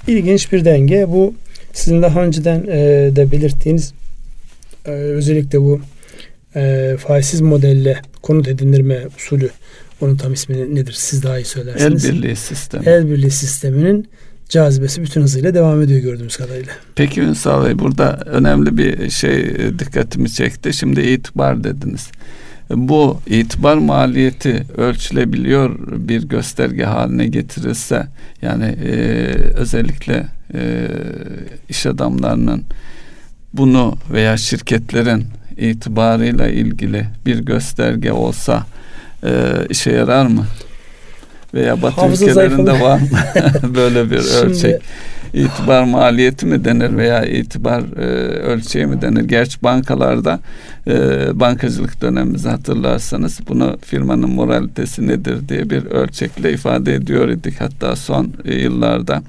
Speaker 1: İlginç bir denge. Bu sizin daha önceden e, de belirttiğiniz e, özellikle bu e, faizsiz modelle konut edindirme usulü onun tam ismi nedir? Siz daha iyi
Speaker 2: El
Speaker 1: söylersiniz.
Speaker 2: birliği sistemi.
Speaker 1: El birliği sisteminin cazibesi bütün hızıyla devam ediyor gördüğümüz kadarıyla.
Speaker 2: Peki Ünsal Bey burada önemli bir şey e, dikkatimi çekti. Şimdi itibar dediniz. Bu itibar maliyeti ölçülebiliyor bir gösterge haline getirilse yani e, özellikle e, iş adamlarının bunu veya şirketlerin itibarıyla ilgili bir gösterge olsa e, işe yarar mı? Veya Batı
Speaker 1: Hafıza
Speaker 2: ülkelerinde
Speaker 1: zayıfladı.
Speaker 2: var mı böyle bir
Speaker 1: Şimdi-
Speaker 2: ölçek? İtibar maliyeti mi denir veya itibar e, ölçeği mi denir? Gerçi bankalarda e, bankacılık dönemimizi hatırlarsanız bunu firmanın moralitesi nedir diye bir ölçekle ifade ediyor idik. Hatta son e, yıllarda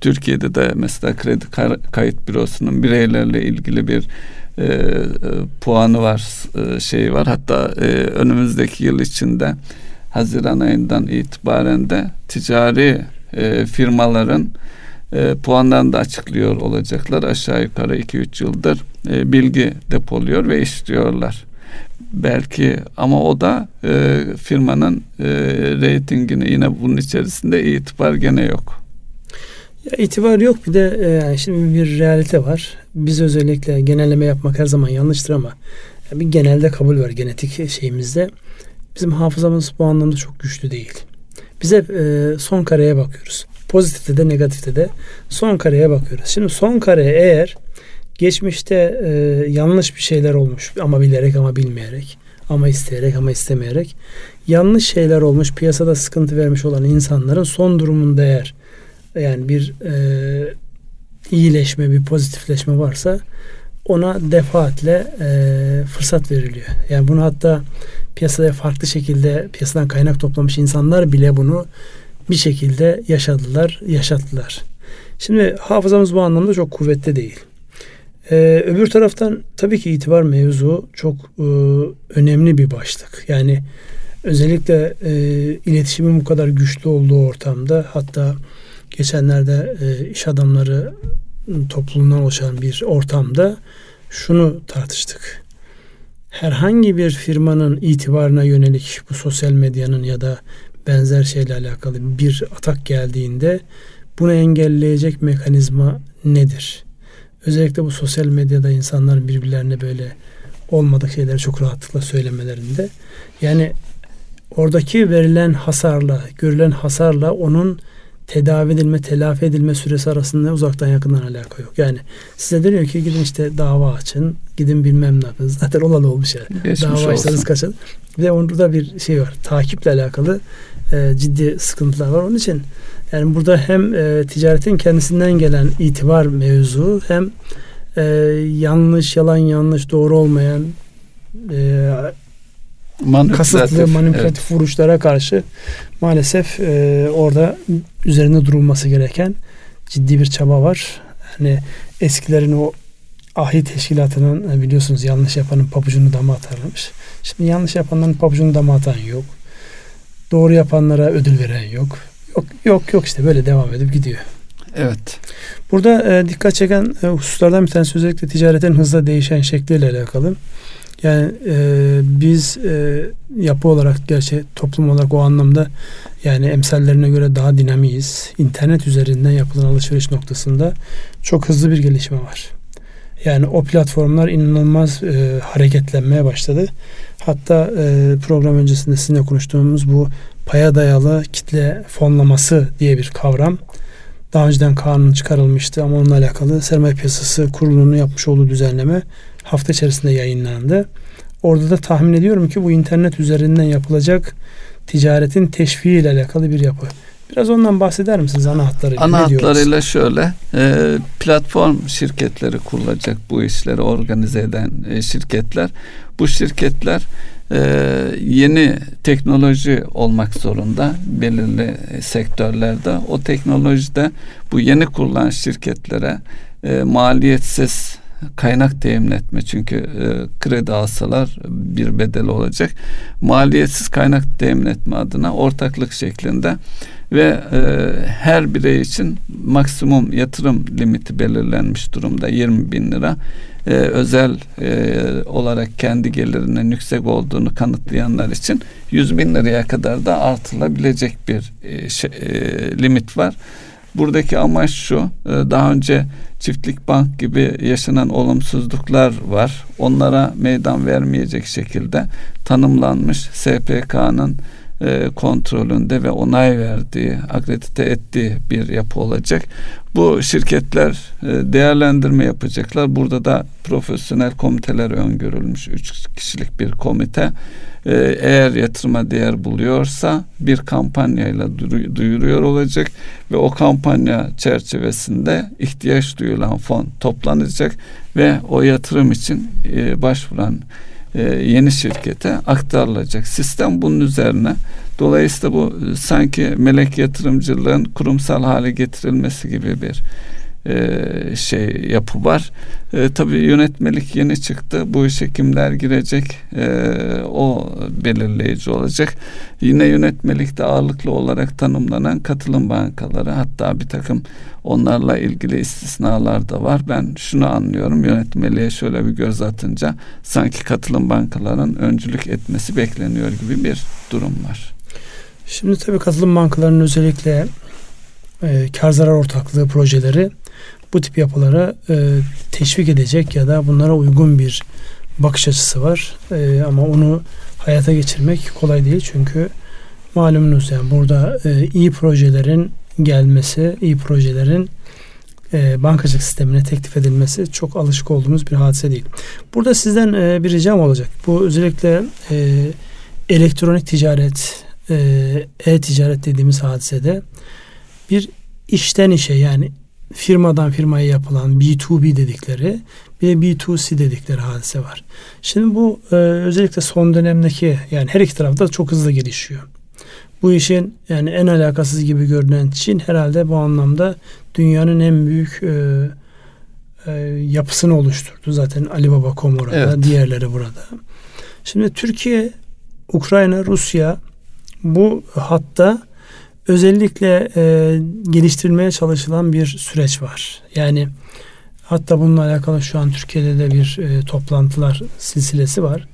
Speaker 2: Türkiye'de de mesela kredi kayıt bürosunun bireylerle ilgili bir e, e, puanı var, e, şeyi var. Hatta e, önümüzdeki yıl içinde Haziran ayından itibaren de ticari e, firmaların e, puanlarını da açıklıyor olacaklar. Aşağı yukarı 2-3 yıldır e, bilgi depoluyor ve işliyorlar. Belki ama o da e, firmanın e, reytingini yine bunun içerisinde itibar gene yok.
Speaker 1: Ya itibar yok bir de e, yani şimdi bir realite var. Biz özellikle genelleme yapmak her zaman yanlıştır ama ya bir genelde kabul var genetik şeyimizde. Bizim hafızamız bu anlamda çok güçlü değil. Biz hep e, son kareye bakıyoruz. Pozitifte de negatifte de son kareye bakıyoruz. Şimdi son kare eğer geçmişte e, yanlış bir şeyler olmuş ama bilerek ama bilmeyerek ama isteyerek ama istemeyerek yanlış şeyler olmuş piyasada sıkıntı vermiş olan insanların son durumunda eğer yani bir e, iyileşme, bir pozitifleşme varsa ona defaatle e, fırsat veriliyor. Yani bunu hatta piyasada farklı şekilde piyasadan kaynak toplamış insanlar bile bunu bir şekilde yaşadılar, yaşattılar. Şimdi hafızamız bu anlamda çok kuvvetli değil. Ee, öbür taraftan tabii ki itibar mevzu çok e, önemli bir başlık. Yani özellikle e, iletişimin bu kadar güçlü olduğu ortamda hatta geçenlerde e, iş adamları topluluğundan oluşan bir ortamda şunu tartıştık. Herhangi bir firmanın itibarına yönelik bu sosyal medyanın ya da benzer şeyle alakalı bir atak geldiğinde bunu engelleyecek mekanizma nedir? Özellikle bu sosyal medyada insanların birbirlerine böyle olmadık şeyleri çok rahatlıkla söylemelerinde. Yani oradaki verilen hasarla, görülen hasarla onun tedavi edilme, telafi edilme süresi arasında uzaktan yakından alaka yok. Yani size deniyor ki gidin işte dava açın, gidin bilmem ne yapın. Zaten olalı olmuş yani. Geçmiş dava açsanız kaçın. Bir de onda bir şey var. Takiple alakalı e, ciddi sıkıntılar var. Onun için yani burada hem e, ticaretin kendisinden gelen itibar mevzu hem e, yanlış, yalan yanlış, doğru olmayan e, kasıtlı manipülatif evet. vuruşlara karşı maalesef e, orada üzerinde durulması gereken ciddi bir çaba var. Yani eskilerin o ahi teşkilatının e, biliyorsunuz yanlış yapanın pabucunu dama atarlamış. Şimdi yanlış yapanların pabucunu dama atan yok. Doğru yapanlara ödül veren yok. Yok yok yok işte böyle devam edip gidiyor.
Speaker 2: Evet.
Speaker 1: Burada e, dikkat çeken e, hususlardan bir tanesi özellikle ticaretin hızla değişen şekliyle alakalı. Yani e, biz e, yapı olarak gerçi toplum olarak o anlamda yani emsallerine göre daha dinamiyiz. İnternet üzerinden yapılan alışveriş noktasında çok hızlı bir gelişme var. Yani o platformlar inanılmaz e, hareketlenmeye başladı. Hatta e, program öncesinde sizinle konuştuğumuz bu paya dayalı kitle fonlaması diye bir kavram daha önceden kanun çıkarılmıştı ama onunla alakalı sermaye piyasası kurulunun yapmış olduğu düzenleme hafta içerisinde yayınlandı. Orada da tahmin ediyorum ki bu internet üzerinden yapılacak ticaretin teşviği ile alakalı bir yapı. Biraz ondan bahseder misiniz ana hatlarıyla?
Speaker 2: Ana hatlarıyla şöyle e, platform şirketleri kurulacak bu işleri organize eden e, şirketler. Bu şirketler e, yeni teknoloji olmak zorunda belirli sektörlerde. O teknolojide bu yeni kurulan şirketlere e, maliyetsiz kaynak temin etme çünkü e, kredi alsalar bir bedel olacak. Maliyetsiz kaynak temin etme adına ortaklık şeklinde ve e, her birey için maksimum yatırım limiti belirlenmiş durumda 20 bin lira. E, özel e, olarak kendi gelirinin yüksek olduğunu kanıtlayanlar için 100 bin liraya kadar da artılabilecek bir e, şey, e, limit var. Buradaki amaç şu, e, daha önce çiftlik bank gibi yaşanan olumsuzluklar var. Onlara meydan vermeyecek şekilde tanımlanmış SPK'nın e, kontrolünde ve onay verdiği, akredite ettiği bir yapı olacak. Bu şirketler e, değerlendirme yapacaklar. Burada da profesyonel komiteler öngörülmüş. Üç kişilik bir komite. E, eğer yatırıma değer buluyorsa bir kampanyayla duyuruyor olacak ve o kampanya çerçevesinde ihtiyaç duyulan fon toplanacak ve o yatırım için e, başvuran e, yeni şirkete aktarılacak. Sistem bunun üzerine. Dolayısıyla bu e, sanki melek yatırımcılığın kurumsal hale getirilmesi gibi bir e, şey yapı var. E, tabii yönetmelik yeni çıktı. Bu işe kimler girecek e, o belirleyici olacak. Yine yönetmelikte ağırlıklı olarak tanımlanan katılım bankaları hatta bir takım onlarla ilgili istisnalar da var. Ben şunu anlıyorum yönetmeliğe şöyle bir göz atınca sanki katılım bankaların öncülük etmesi bekleniyor gibi bir durum var.
Speaker 1: Şimdi tabii katılım bankalarının özellikle e, kar zarar ortaklığı projeleri bu tip yapılara e, teşvik edecek ya da bunlara uygun bir bakış açısı var. E, ama onu hayata geçirmek kolay değil çünkü malumunuz yani burada e, iyi projelerin gelmesi, iyi projelerin e, bankacılık sistemine teklif edilmesi çok alışık olduğumuz bir hadise değil. Burada sizden e, bir ricam olacak. Bu özellikle e, elektronik ticaret, e, e-ticaret dediğimiz hadisede bir işten işe yani firmadan firmaya yapılan B2B dedikleri bir de B2C dedikleri hadise var. Şimdi bu e, özellikle son dönemdeki yani her iki tarafta çok hızlı gelişiyor. Bu işin yani en alakasız gibi görünen Çin herhalde bu anlamda dünyanın en büyük e, e, yapısını oluşturdu. Zaten Alibaba.com orada, evet. diğerleri burada. Şimdi Türkiye, Ukrayna, Rusya bu hatta özellikle e, geliştirilmeye çalışılan bir süreç var. Yani hatta bununla alakalı şu an Türkiye'de de bir e, toplantılar silsilesi var. Ya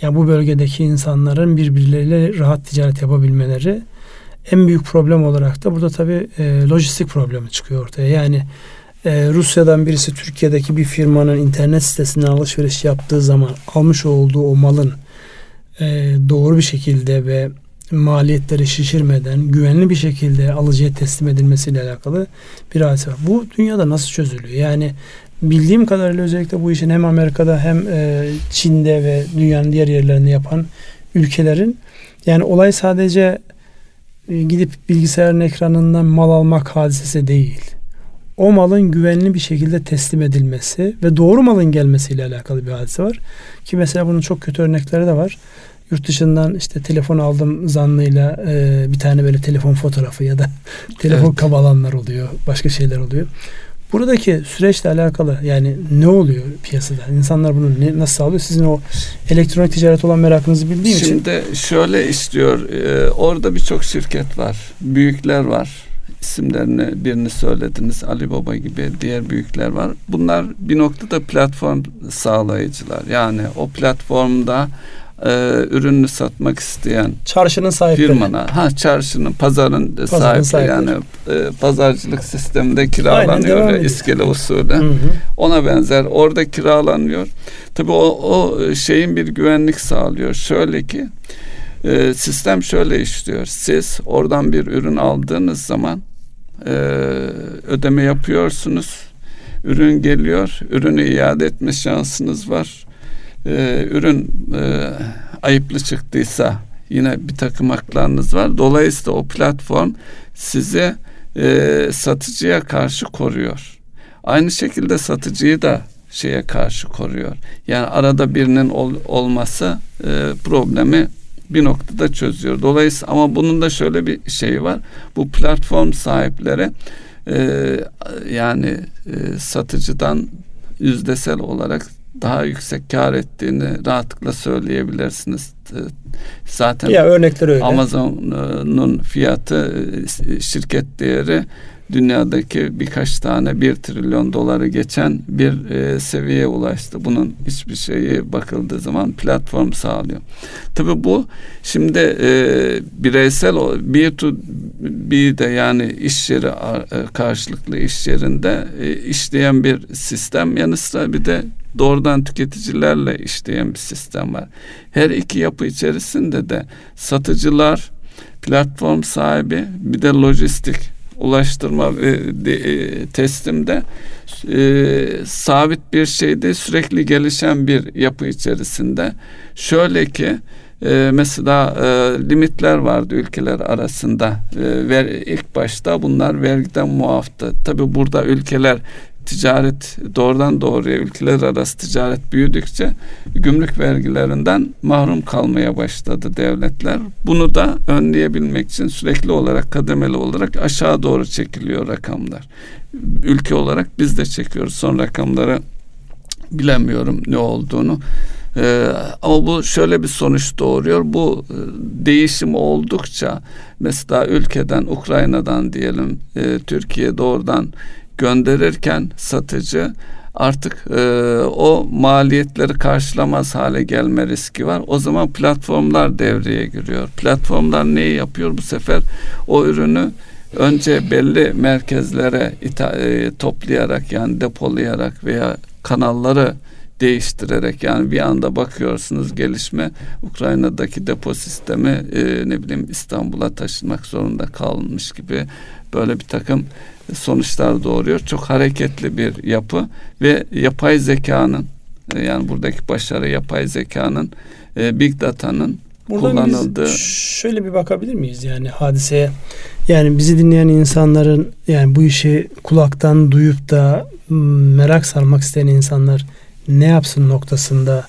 Speaker 1: yani bu bölgedeki insanların birbirleriyle rahat ticaret yapabilmeleri en büyük problem olarak da burada tabii e, lojistik problemi çıkıyor ortaya. Yani e, Rusya'dan birisi Türkiye'deki bir firmanın internet sitesinden alışveriş yaptığı zaman almış olduğu o malın e, doğru bir şekilde ve maliyetleri şişirmeden güvenli bir şekilde alıcıya teslim edilmesiyle alakalı bir hadise var. Bu dünyada nasıl çözülüyor? Yani bildiğim kadarıyla özellikle bu işin hem Amerika'da hem e, Çin'de ve dünyanın diğer yerlerinde yapan ülkelerin yani olay sadece e, gidip bilgisayarın ekranından mal almak hadisesi değil. O malın güvenli bir şekilde teslim edilmesi ve doğru malın gelmesiyle alakalı bir hadise var. Ki mesela bunun çok kötü örnekleri de var yurt dışından işte telefon aldım zannıyla e, bir tane böyle telefon fotoğrafı ya da telefon evet. kabalanlar oluyor. Başka şeyler oluyor. Buradaki süreçle alakalı yani ne oluyor piyasada? İnsanlar bunu ne, nasıl sağlıyor? Sizin o elektronik ticaret olan merakınızı bildiğim
Speaker 2: Şimdi
Speaker 1: için.
Speaker 2: Şimdi şöyle istiyor. E, orada birçok şirket var. Büyükler var. İsimlerini birini söylediniz. Ali Baba gibi diğer büyükler var. Bunlar bir noktada platform sağlayıcılar. Yani o platformda e, ürününü satmak isteyen
Speaker 1: çarşının sahipleri.
Speaker 2: Firmana, ha çarşının, pazarın, pazarın sahibi yani e, pazarcılık sisteminde kiralanıyor Aynen, iskele usulü. Hı hı. Ona benzer orada kiralanıyor. Tabii o, o şeyin bir güvenlik sağlıyor. Şöyle ki e, sistem şöyle işliyor. Siz oradan bir ürün aldığınız zaman e, ödeme yapıyorsunuz. Ürün geliyor. Ürünü iade etme şansınız var e, ürün e, ayıplı çıktıysa yine bir takım haklarınız var. Dolayısıyla o platform sizi e, satıcıya karşı koruyor. Aynı şekilde satıcıyı da şeye karşı koruyor. Yani arada birinin ol, olması e, problemi bir noktada çözüyor. Dolayısıyla ama bunun da şöyle bir şey var. Bu platform sahipleri e, yani e, satıcıdan yüzdesel olarak daha yüksek kar ettiğini rahatlıkla söyleyebilirsiniz. Zaten
Speaker 1: ya örnekler öyle.
Speaker 2: Amazon'un fiyatı şirket değeri dünyadaki birkaç tane bir trilyon doları geçen bir e, seviyeye ulaştı. Bunun hiçbir şeyi bakıldığı zaman platform sağlıyor. Tabi bu şimdi e, bireysel bir to bir de yani iş yeri e, karşılıklı iş yerinde e, işleyen bir sistem yanı sıra bir de doğrudan tüketicilerle işleyen bir sistem var. Her iki yapı içerisinde de satıcılar, platform sahibi bir de lojistik ulaştırma ve de, e, teslimde e, sabit bir şeyde sürekli gelişen bir yapı içerisinde. Şöyle ki e, mesela e, limitler vardı ülkeler arasında. E, ver, ilk başta bunlar vergiden muaftı. Tabi burada ülkeler ticaret doğrudan doğruya ülkeler arası ticaret büyüdükçe gümrük vergilerinden mahrum kalmaya başladı devletler. Bunu da önleyebilmek için sürekli olarak kademeli olarak aşağı doğru çekiliyor rakamlar. Ülke olarak biz de çekiyoruz son rakamları bilemiyorum ne olduğunu. Ee, ama bu şöyle bir sonuç doğuruyor. Bu e, değişim oldukça mesela ülkeden Ukrayna'dan diyelim e, Türkiye doğrudan gönderirken satıcı artık e, o maliyetleri karşılamaz hale gelme riski var. O zaman platformlar devreye giriyor. Platformlar neyi yapıyor bu sefer? O ürünü önce belli merkezlere ita- e, toplayarak yani depolayarak veya kanalları değiştirerek yani bir anda bakıyorsunuz gelişme Ukrayna'daki depo sistemi e, ne bileyim İstanbul'a taşınmak zorunda kalmış gibi böyle bir takım sonuçlar doğuruyor. Çok hareketli bir yapı ve yapay zekanın e, yani buradaki başarı yapay zekanın e, big data'nın
Speaker 1: Buradan kullanıldı. Biz şöyle bir bakabilir miyiz yani hadiseye? Yani bizi dinleyen insanların yani bu işi kulaktan duyup da merak sarmak isteyen insanlar ne yapsın noktasında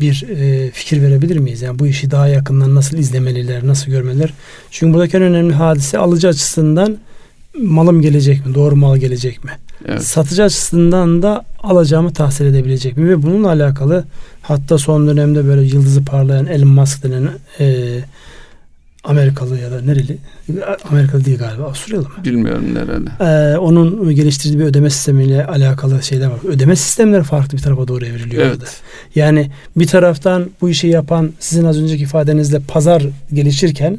Speaker 1: bir e, fikir verebilir miyiz? Yani bu işi daha yakından nasıl izlemeliler, nasıl görmeliler? Çünkü buradaki en önemli hadise alıcı açısından malım gelecek mi? Doğru mal gelecek mi? Evet. Satıcı açısından da alacağımı tahsil edebilecek mi? Ve bununla alakalı hatta son dönemde böyle yıldızı parlayan Elon Musk denen e, Amerikalı ya da nereli? Amerikalı değil galiba. Avusturyalı mı?
Speaker 2: Bilmiyorum nereli.
Speaker 1: Ee, onun geliştirdiği bir ödeme sistemiyle alakalı şeyler var. Ödeme sistemleri farklı bir tarafa doğru evriliyor evet. orada. Yani bir taraftan bu işi yapan sizin az önceki ifadenizle pazar gelişirken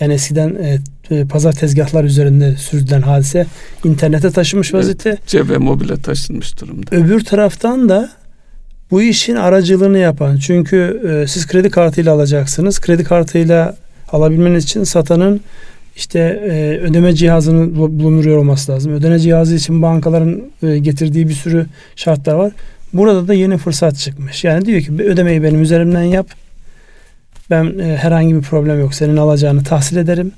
Speaker 1: yani eskiden e, e pazar tezgahlar üzerinde sürdülen hadise internete taşımış vaziyette. Evet,
Speaker 2: cebe mobile taşınmış durumda.
Speaker 1: Öbür taraftan da bu işin aracılığını yapan çünkü e, siz kredi kartıyla alacaksınız. Kredi kartıyla alabilmeniz için satanın işte e, ödeme cihazını bulunduruyor olması lazım. Ödeme cihazı için bankaların e, getirdiği bir sürü şartlar var. Burada da yeni fırsat çıkmış. Yani diyor ki ödemeyi benim üzerimden yap. Ben e, herhangi bir problem yok. Senin alacağını tahsil ederim.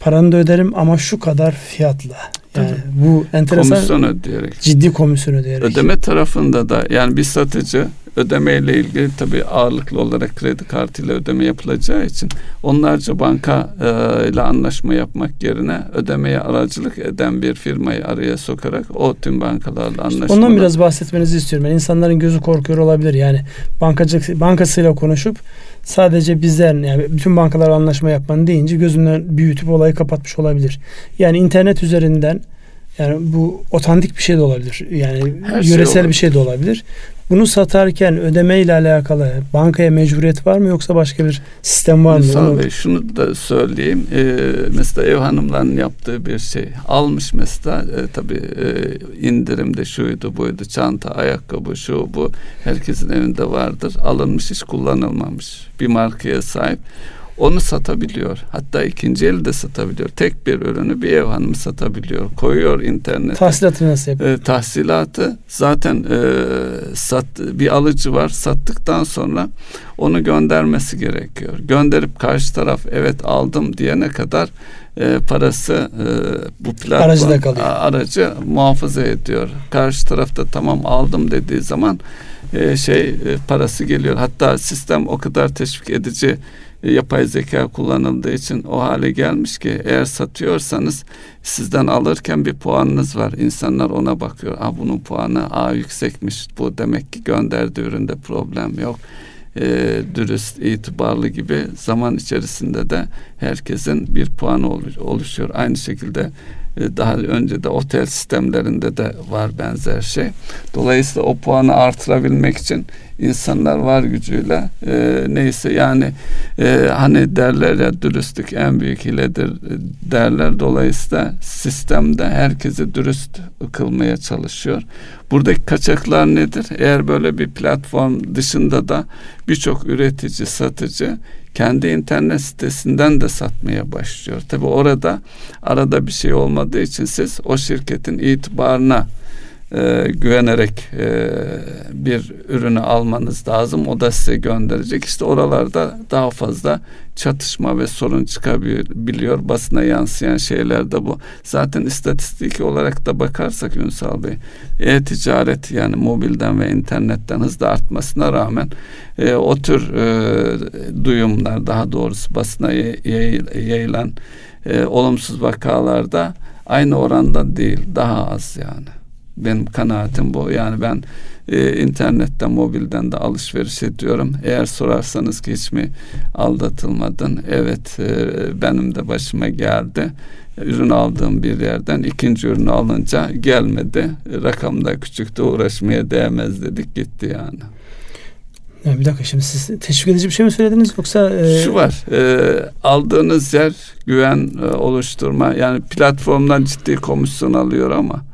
Speaker 1: Paranı da öderim ama şu kadar fiyatla. Yani bu enteresan.
Speaker 2: Komisyon ödeyerek.
Speaker 1: Ciddi komisyon ödeyerek.
Speaker 2: Ödeme tarafında da yani bir satıcı ödemeyle ilgili tabii ağırlıklı olarak kredi kartıyla ödeme yapılacağı için onlarca banka e, ile anlaşma yapmak yerine ödemeye aracılık eden bir firmayı araya sokarak o tüm bankalarla anlaşma.
Speaker 1: ondan biraz bahsetmenizi istiyorum. Yani insanların gözü korkuyor olabilir. Yani bankacı bankasıyla konuşup sadece bizden yani bütün bankalar anlaşma yapmanı deyince gözünden büyütüp olayı kapatmış olabilir. Yani internet üzerinden yani bu otantik bir şey de olabilir. Yani Her şey yöresel şey bir şey de olabilir. Bunu satarken ödeme ile alakalı bankaya mecburiyet var mı yoksa başka bir sistem var mı?
Speaker 2: Sağ Bey, şunu da söyleyeyim. Ee, mesela ev hanımlarının yaptığı bir şey. Almış mesela e, tabii e, indirimde şuydu buydu çanta, ayakkabı, şu bu. Herkesin evinde vardır. Alınmış hiç kullanılmamış. Bir markaya sahip onu satabiliyor. Hatta ikinci el de satabiliyor. Tek bir ürünü bir ev hanımı satabiliyor. Koyuyor internete.
Speaker 1: Tahsilatı nasıl yapıyor?
Speaker 2: E, tahsilatı zaten e, sat, bir alıcı var. Sattıktan sonra onu göndermesi gerekiyor. Gönderip karşı taraf evet aldım diyene kadar e, parası e, bu platform aracı, muhafaza ediyor. Karşı tarafta tamam aldım dediği zaman e, şey e, parası geliyor. Hatta sistem o kadar teşvik edici yapay zeka kullanıldığı için o hale gelmiş ki eğer satıyorsanız sizden alırken bir puanınız var. İnsanlar ona bakıyor. Aa, bunun puanı A yüksekmiş. Bu demek ki gönderdiği üründe problem yok. E, dürüst, itibarlı gibi zaman içerisinde de herkesin bir puanı oluşuyor. Aynı şekilde e, daha önce de otel sistemlerinde de var benzer şey. Dolayısıyla o puanı artırabilmek için insanlar var gücüyle e, neyse yani e, hani derler ya dürüstlük en büyük hiledir e, derler. Dolayısıyla sistemde herkesi dürüst kılmaya çalışıyor. Buradaki kaçaklar nedir? Eğer böyle bir platform dışında da birçok üretici, satıcı kendi internet sitesinden de satmaya başlıyor. Tabi orada arada bir şey olmadığı için siz o şirketin itibarına e, güvenerek e, bir ürünü almanız lazım. O da size gönderecek. İşte oralarda daha fazla çatışma ve sorun çıkabiliyor. Basına yansıyan şeyler de bu. Zaten istatistik olarak da bakarsak Ünsal Bey, e-ticaret yani mobilden ve internetten hızla artmasına rağmen e, o tür e, duyumlar daha doğrusu basına yayılan e, olumsuz vakalarda aynı oranda değil, daha az yani. Benim kanaatim bu. Yani ben e, internetten, mobilden de alışveriş ediyorum. Eğer sorarsanız ki hiç mi aldatılmadın? Evet, e, benim de başıma geldi. Ürün aldığım bir yerden ikinci ürünü alınca gelmedi. Rakam da küçüktü, uğraşmaya değmez dedik gitti yani.
Speaker 1: Yani bir dakika şimdi siz teşvik edici bir şey mi söylediniz yoksa?
Speaker 2: E... Şu var e, aldığınız yer güven e, oluşturma yani platformdan ciddi komisyon alıyor ama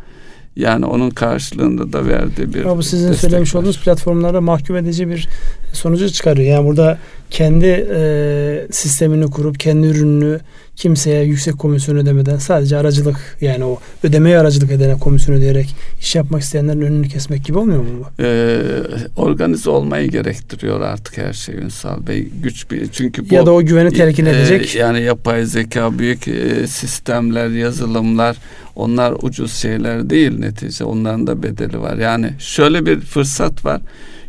Speaker 2: yani onun karşılığında da verdiği bir
Speaker 1: Ama bu sizin söylemiş var. olduğunuz platformlarda mahkum edici bir sonucu çıkarıyor. Yani burada kendi e, sistemini kurup kendi ürününü kimseye yüksek komisyon ödemeden sadece aracılık yani o ödemeye aracılık edene komisyon ödeyerek iş yapmak isteyenlerin önünü kesmek gibi olmuyor mu bu?
Speaker 2: Ee, organize olmayı gerektiriyor artık her şey Ünsal Bey. Güç bir çünkü bu
Speaker 1: ya da o güveni telkin edecek.
Speaker 2: E, yani yapay zeka büyük e, sistemler, yazılımlar onlar ucuz şeyler değil netice. Onların da bedeli var. Yani şöyle bir fırsat var.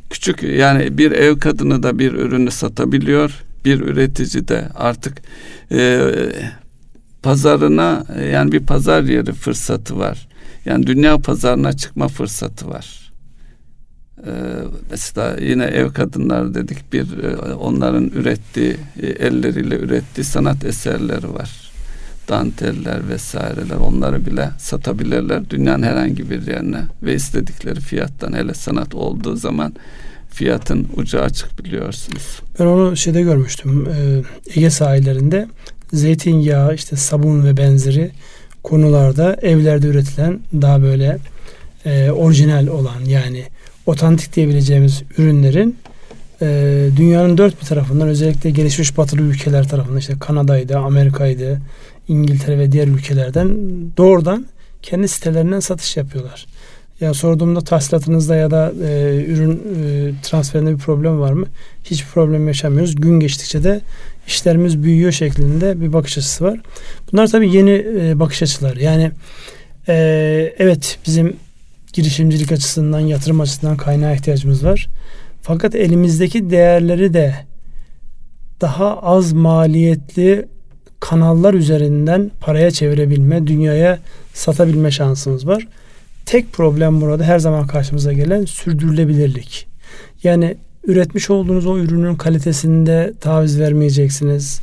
Speaker 2: Küçük yani bir ev kadını da bir ürünü satabiliyor. Bir üretici de artık e, pazarına yani bir pazar yeri fırsatı var. Yani dünya pazarına çıkma fırsatı var. Ee, mesela yine ev kadınlar dedik bir e, onların ürettiği e, elleriyle ürettiği sanat eserleri var. Danteller vesaireler onları bile satabilirler dünyanın herhangi bir yerine ve istedikleri fiyattan hele sanat olduğu zaman fiyatın ucu açık biliyorsunuz.
Speaker 1: Ben onu şeyde görmüştüm. E, Ege sahillerinde zeytinyağı, işte sabun ve benzeri konularda evlerde üretilen daha böyle e, orijinal olan yani otantik diyebileceğimiz ürünlerin e, dünyanın dört bir tarafından özellikle gelişmiş batılı ülkeler tarafından işte Kanada'ydı, Amerika'ydı, İngiltere ve diğer ülkelerden doğrudan kendi sitelerinden satış yapıyorlar. Ya sorduğumda tahsilatınızda ya da e, ürün e, transferinde bir problem var mı? Hiçbir problem yaşamıyoruz. Gün geçtikçe de işlerimiz büyüyor şeklinde bir bakış açısı var. Bunlar tabii yeni e, bakış açıları. Yani e, evet bizim girişimcilik açısından, yatırım açısından kaynağa ihtiyacımız var. Fakat elimizdeki değerleri de daha az maliyetli kanallar üzerinden paraya çevirebilme, dünyaya satabilme şansımız var. Tek problem burada her zaman karşımıza gelen sürdürülebilirlik. Yani üretmiş olduğunuz o ürünün kalitesinde taviz vermeyeceksiniz.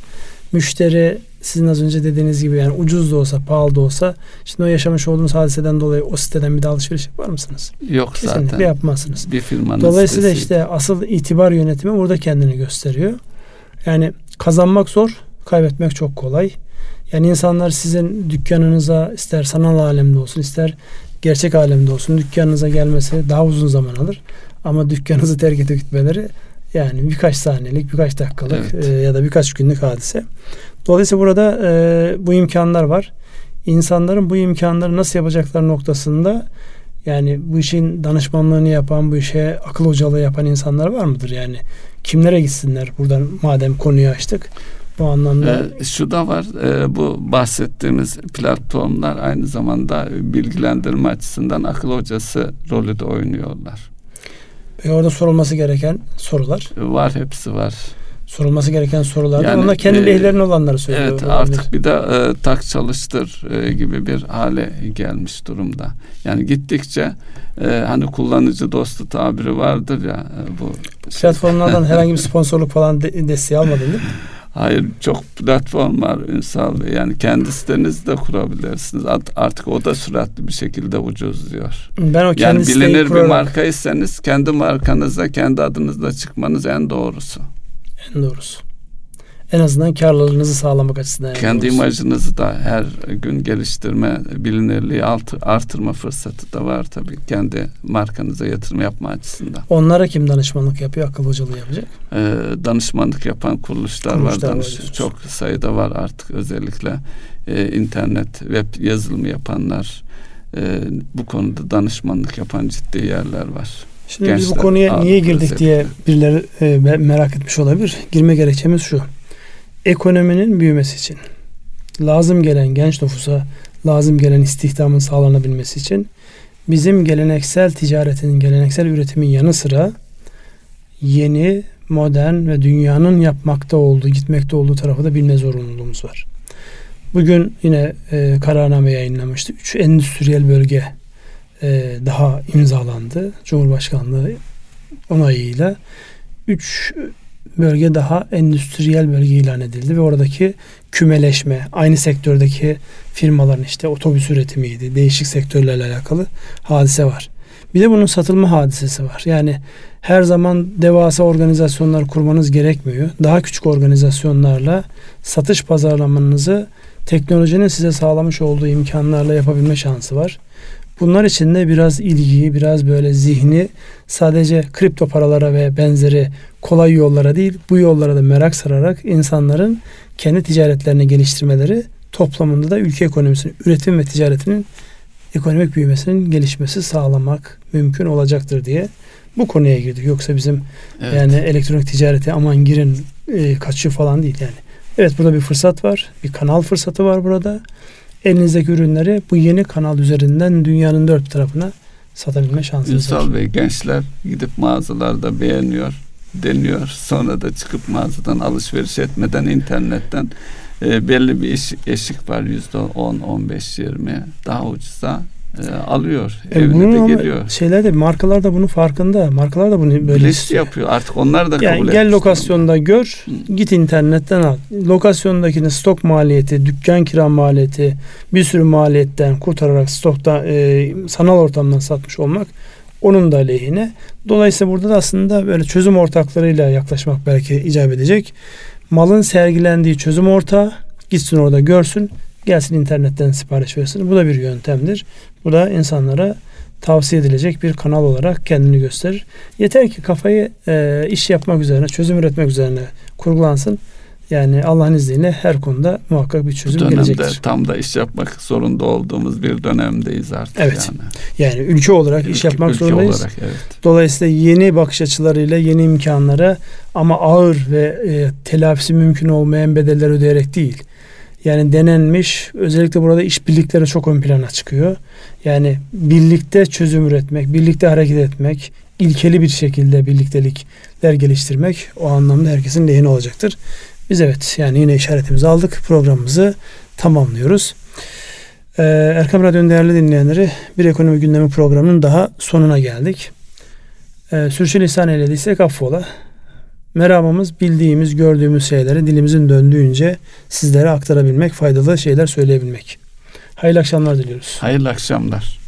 Speaker 1: Müşteri sizin az önce dediğiniz gibi yani ucuz da olsa pahalı da olsa şimdi o yaşamış olduğunuz hadiseden dolayı o siteden bir de alışveriş yapar mısınız?
Speaker 2: Yok
Speaker 1: Kesinlikle
Speaker 2: zaten.
Speaker 1: yapmazsınız.
Speaker 2: Bir firmanın
Speaker 1: Dolayısıyla
Speaker 2: sitesi.
Speaker 1: işte asıl itibar yönetimi burada kendini gösteriyor. Yani kazanmak zor, kaybetmek çok kolay. Yani insanlar sizin dükkanınıza ister sanal alemde olsun ister gerçek alemde olsun dükkanınıza gelmesi daha uzun zaman alır. Ama dükkanınızı terk edip gitmeleri yani birkaç saniyelik, birkaç dakikalık
Speaker 2: Evet.
Speaker 1: e, ya da birkaç günlük hadise. Dolayısıyla burada e, bu imkanlar var. İnsanların bu imkanları nasıl yapacaklar noktasında yani bu işin danışmanlığını yapan, bu işe akıl hocalığı yapan insanlar var mıdır? Yani kimlere gitsinler buradan madem konuyu açtık. Bu anlamda
Speaker 2: Ee, şu da var e, bu bahsettiğimiz platformlar aynı zamanda bilgilendirme açısından akıl hocası rolü de oynuyorlar.
Speaker 1: e, orada sorulması gereken sorular.
Speaker 2: Var hepsi var.
Speaker 1: Sorulması gereken sorular.
Speaker 2: Yani,
Speaker 1: Onlar kendi
Speaker 2: e,
Speaker 1: lehlerine olanları söylüyor.
Speaker 2: Evet
Speaker 1: olabilir.
Speaker 2: artık bir de e, tak çalıştır e, gibi bir hale gelmiş durumda. Yani gittikçe e, hani kullanıcı dostu tabiri vardır ya e, bu
Speaker 1: Platformlardan herhangi bir sponsorluk falan de- desteği almadın değil mi?
Speaker 2: Hayır çok platform var Ünsal Bey. Yani kendi sitenizi de kurabilirsiniz. Art- Artık o da süratli bir şekilde ucuzluyor.
Speaker 1: Ben o
Speaker 2: Yani bilinir bir
Speaker 1: kurarak-
Speaker 2: markaysanız kendi markanızla kendi adınızla çıkmanız en doğrusu.
Speaker 1: En doğrusu. En azından karlılığınızı sağlamak açısından. en
Speaker 2: kendi
Speaker 1: doğrusu.
Speaker 2: imajınızı da her gün geliştirme, bilinirliği alt- artırma fırsatı da var tabii. Kendi markanıza yatırım yapma açısından.
Speaker 1: Onlara kim danışmanlık yapıyor? Akıl hocalığı yapacak.
Speaker 2: Ee, danışmanlık yapan kuruluşlar,
Speaker 1: Kuruluşlar
Speaker 2: var.
Speaker 1: var
Speaker 2: Danış- çok sayıda var artık özellikle e, internet, web yazılımı yapanlar, e, bu konuda danışmanlık yapan ciddi yerler var.
Speaker 1: Şimdi biz bu
Speaker 2: Gençler
Speaker 1: konuya niye girdik diye birileri e, me- merak etmiş olabilir. Girme gerekçemiz şu. Ekonominin büyümesi için lazım gelen genç nüfusa lazım gelen istihdamın sağlanabilmesi için bizim geleneksel ticaretin, geleneksel üretimin yanı sıra yeni, modern ve dünyanın yapmakta olduğu, gitmekte olduğu tarafı da bilme zorunluluğumuz var. Bugün yine e, kararname yayınlamıştı. Üç endüstriyel bölge e, daha imzalandı. Cumhurbaşkanlığı onayıyla. Üç bölge daha endüstriyel bölge ilan edildi ve oradaki kümeleşme, aynı sektördeki firmaların işte otobüs üretimiydi, değişik sektörlerle alakalı hadise var. Bir de bunun satılma hadisesi var. Yani her zaman devasa organizasyonlar kurmanız gerekmiyor. Daha küçük organizasyonlarla satış pazarlamanızı teknolojinin size sağlamış olduğu imkanlarla yapabilme şansı var. Bunlar için de biraz ilgiyi, biraz böyle zihni sadece kripto paralara ve benzeri kolay yollara değil, bu yollara da merak sararak insanların kendi ticaretlerini geliştirmeleri toplamında da ülke ekonomisinin, üretim ve ticaretinin ekonomik büyümesinin gelişmesi sağlamak mümkün olacaktır diye bu konuya girdik. Yoksa bizim evet. yani elektronik ticarete aman girin e, kaçıyor falan değil yani. Evet burada bir fırsat var. Bir kanal fırsatı var burada. Elinizdeki ürünleri bu yeni kanal üzerinden dünyanın dört tarafına satabilme şansınız
Speaker 2: var. Ünsal Bey gençler gidip mağazalarda beğeniyor, deniyor. Sonra da çıkıp mağazadan alışveriş etmeden internetten e, belli bir eşik, eşik var yüzde on, on beş, yirmi daha ucuza e, alıyor. E, evine de geliyor.
Speaker 1: Şeyler de markalar da bunun farkında. Markalar da bunu böyle
Speaker 2: List yapıyor. Artık onlar da
Speaker 1: yani kabul Gel lokasyonda gör. Hı. Git internetten al. Lokasyondakinin stok maliyeti, dükkan kira maliyeti, bir sürü maliyetten kurtararak stokta e, sanal ortamdan satmış olmak onun da aleyhine. Dolayısıyla burada da aslında böyle çözüm ortaklarıyla yaklaşmak belki icap edecek. Malın sergilendiği çözüm ortağı gitsin orada görsün gelsin internetten sipariş versin. Bu da bir yöntemdir. Bu da insanlara tavsiye edilecek bir kanal olarak kendini gösterir. Yeter ki kafayı e, iş yapmak üzerine, çözüm üretmek üzerine kurgulansın. Yani Allah'ın izniyle her konuda muhakkak bir çözüm
Speaker 2: Bu dönemde
Speaker 1: gelecektir.
Speaker 2: tam da iş yapmak zorunda olduğumuz bir dönemdeyiz artık
Speaker 1: evet. yani. Yani ülke olarak ülke, iş yapmak ülke zorundayız. Olarak, evet. Dolayısıyla yeni bakış açılarıyla yeni imkanlara ama ağır ve e, telafisi mümkün olmayan bedeller ödeyerek değil yani denenmiş özellikle burada işbirlikleri çok ön plana çıkıyor. Yani birlikte çözüm üretmek, birlikte hareket etmek, ilkeli bir şekilde birliktelikler geliştirmek o anlamda herkesin lehine olacaktır. Biz evet yani yine işaretimizi aldık. Programımızı tamamlıyoruz. Ee, Erkam Radyo'nun değerli dinleyenleri bir ekonomi gündemi programının daha sonuna geldik. Ee, sürçülisan eylediysek affola. Meramımız bildiğimiz, gördüğümüz şeyleri dilimizin döndüğünce sizlere aktarabilmek, faydalı şeyler söyleyebilmek. Hayırlı akşamlar diliyoruz.
Speaker 2: Hayırlı akşamlar.